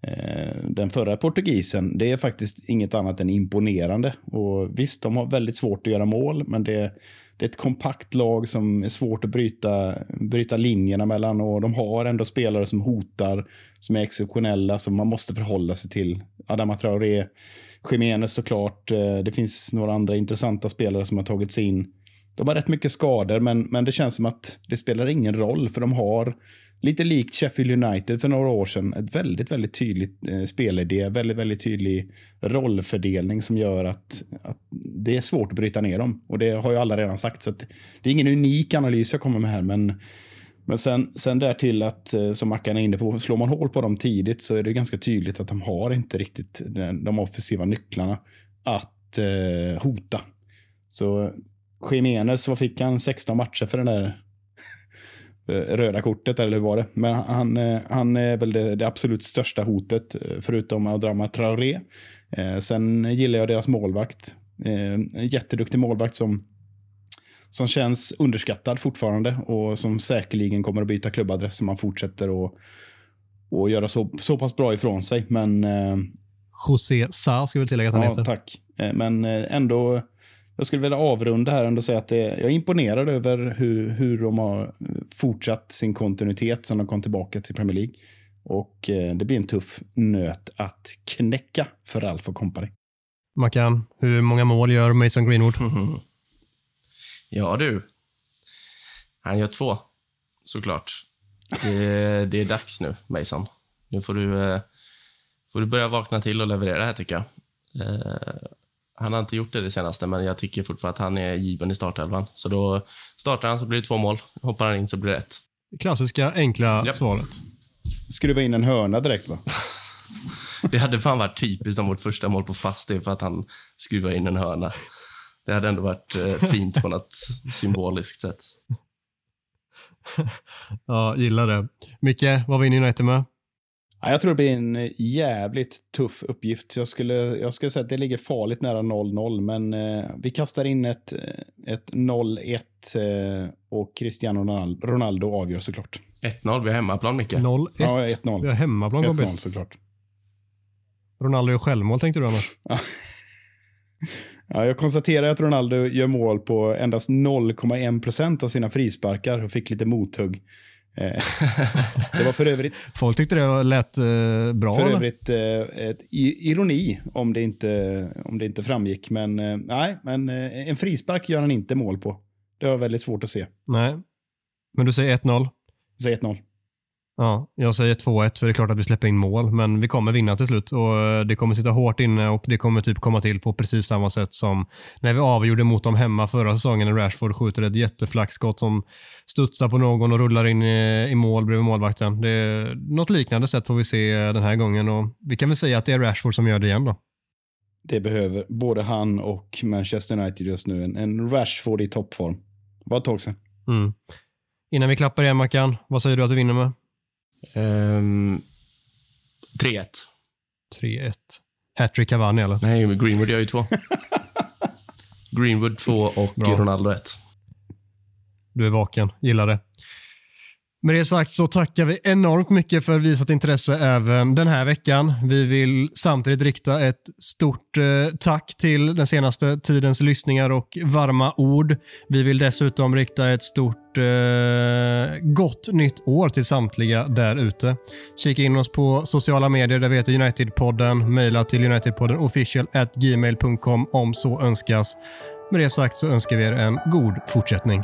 Eh, den förra portugisen, det är faktiskt inget annat än imponerande. Och Visst, de har väldigt svårt att göra mål, men det, det är ett kompakt lag som är svårt att bryta, bryta linjerna mellan och de har ändå spelare som hotar, som är exceptionella, som man måste förhålla sig till. Adama Traoré, Jiménez såklart. Eh, det finns några andra intressanta spelare som har tagit sig in. De har rätt mycket skador, men, men det känns som att det spelar ingen roll, för de har lite likt Sheffield United för några år sedan. Ett väldigt, väldigt tydligt eh, spelidé, väldigt, väldigt tydlig rollfördelning som gör att, att det är svårt att bryta ner dem. Och det har ju alla redan sagt, så det är ingen unik analys jag kommer med här, men men sen, sen därtill att, eh, som Mackan är inne på, slår man hål på dem tidigt så är det ganska tydligt att de har inte riktigt de, de offensiva nycklarna att eh, hota. Så Jiménez, vad fick han? 16 matcher för den där Eh, röda kortet, eller hur var det? Men han, eh, han är väl det, det absolut största hotet, eh, förutom Adrama Traoré. sen gillar jag deras målvakt. en jätteduktig målvakt som, som känns underskattad fortfarande och som säkerligen kommer att byta klubbadress om man fortsätter och, och göra så, så pass bra ifrån sig. Men, José Sa ska vi tillägga att han ja, heter. Tack. Men ändå jag skulle vilja avrunda här och säga att det, jag är imponerad över hur, hur de har fortsatt sin kontinuitet sen de kom tillbaka till Premier League. Och eh, det blir en tuff nöt att knäcka för Ralf och company. Mackan, hur många mål gör Mason Greenwood? Ja du, han gör två, såklart. Det, det är dags nu, Mason. Nu får du, eh, får du börja vakna till och leverera här, tycker jag. Han har inte gjort det det senaste, men jag tycker fortfarande att han är given i startelvan. Så då startar han så blir det två mål. Hoppar han in så blir det ett. Klassiska, enkla yep. svaret. Skruva in en hörna direkt, va? det hade fan varit typiskt som vårt första mål på fast för att han skruvade in en hörna. Det hade ändå varit eh, fint på något symboliskt sätt. ja, gillar det. Micke, vad vinner United med? Jag tror det blir en eh, jävligt tuff uppgift. Jag skulle, jag skulle säga att det ligger farligt nära 0-0, men eh, vi kastar in ett, eh, ett 0-1 eh, och Cristiano Ronaldo avgör såklart. 1-0, vi har hemmaplan Micke. 0-1. Ja, 1-0. Vi har hemmaplan kompis. 1-0 såklart. Ronaldo gör självmål tänkte du annars? ja, jag konstaterar att Ronaldo gör mål på endast 0,1 procent av sina frisparkar och fick lite mothugg. Eh, det var för övrigt... Folk tyckte det lät eh, bra. För övrigt eh, ett ironi om det inte, om det inte framgick. Men eh, nej, men eh, en frispark gör han inte mål på. Det jag väldigt svårt att se. Nej. Men du säger 1-0? Säg 1-0. Ja, jag säger 2-1 för det är klart att vi släpper in mål, men vi kommer vinna till slut och eh, det kommer sitta hårt inne och det kommer typ komma till på precis samma sätt som när vi avgjorde mot dem hemma förra säsongen när Rashford skjuter ett jätteflackskott som studsar på någon och rullar in i, i mål bredvid målvakten. Det något liknande sätt får vi se den här gången och vi kan väl säga att det är Rashford som gör det igen då. Det behöver både han och Manchester United just nu. En, en Rashford i toppform. Var ett tag sedan. Mm. Innan vi klappar igen Mackan, vad säger du att du vinner med? Um, 3-1. 3-1. Hattrick Cavani eller? Nej, men Greenwood gör ju två. Greenwood två och Bra. Ronaldo ett. Du är vaken. Gillar det. Med det sagt så tackar vi enormt mycket för visat intresse även den här veckan. Vi vill samtidigt rikta ett stort eh, tack till den senaste tidens lyssningar och varma ord. Vi vill dessutom rikta ett stort eh, gott nytt år till samtliga där ute. Kika in oss på sociala medier där vi heter Unitedpodden. Mejla till unitedpodden official at gmail.com om så önskas. Med det sagt så önskar vi er en god fortsättning.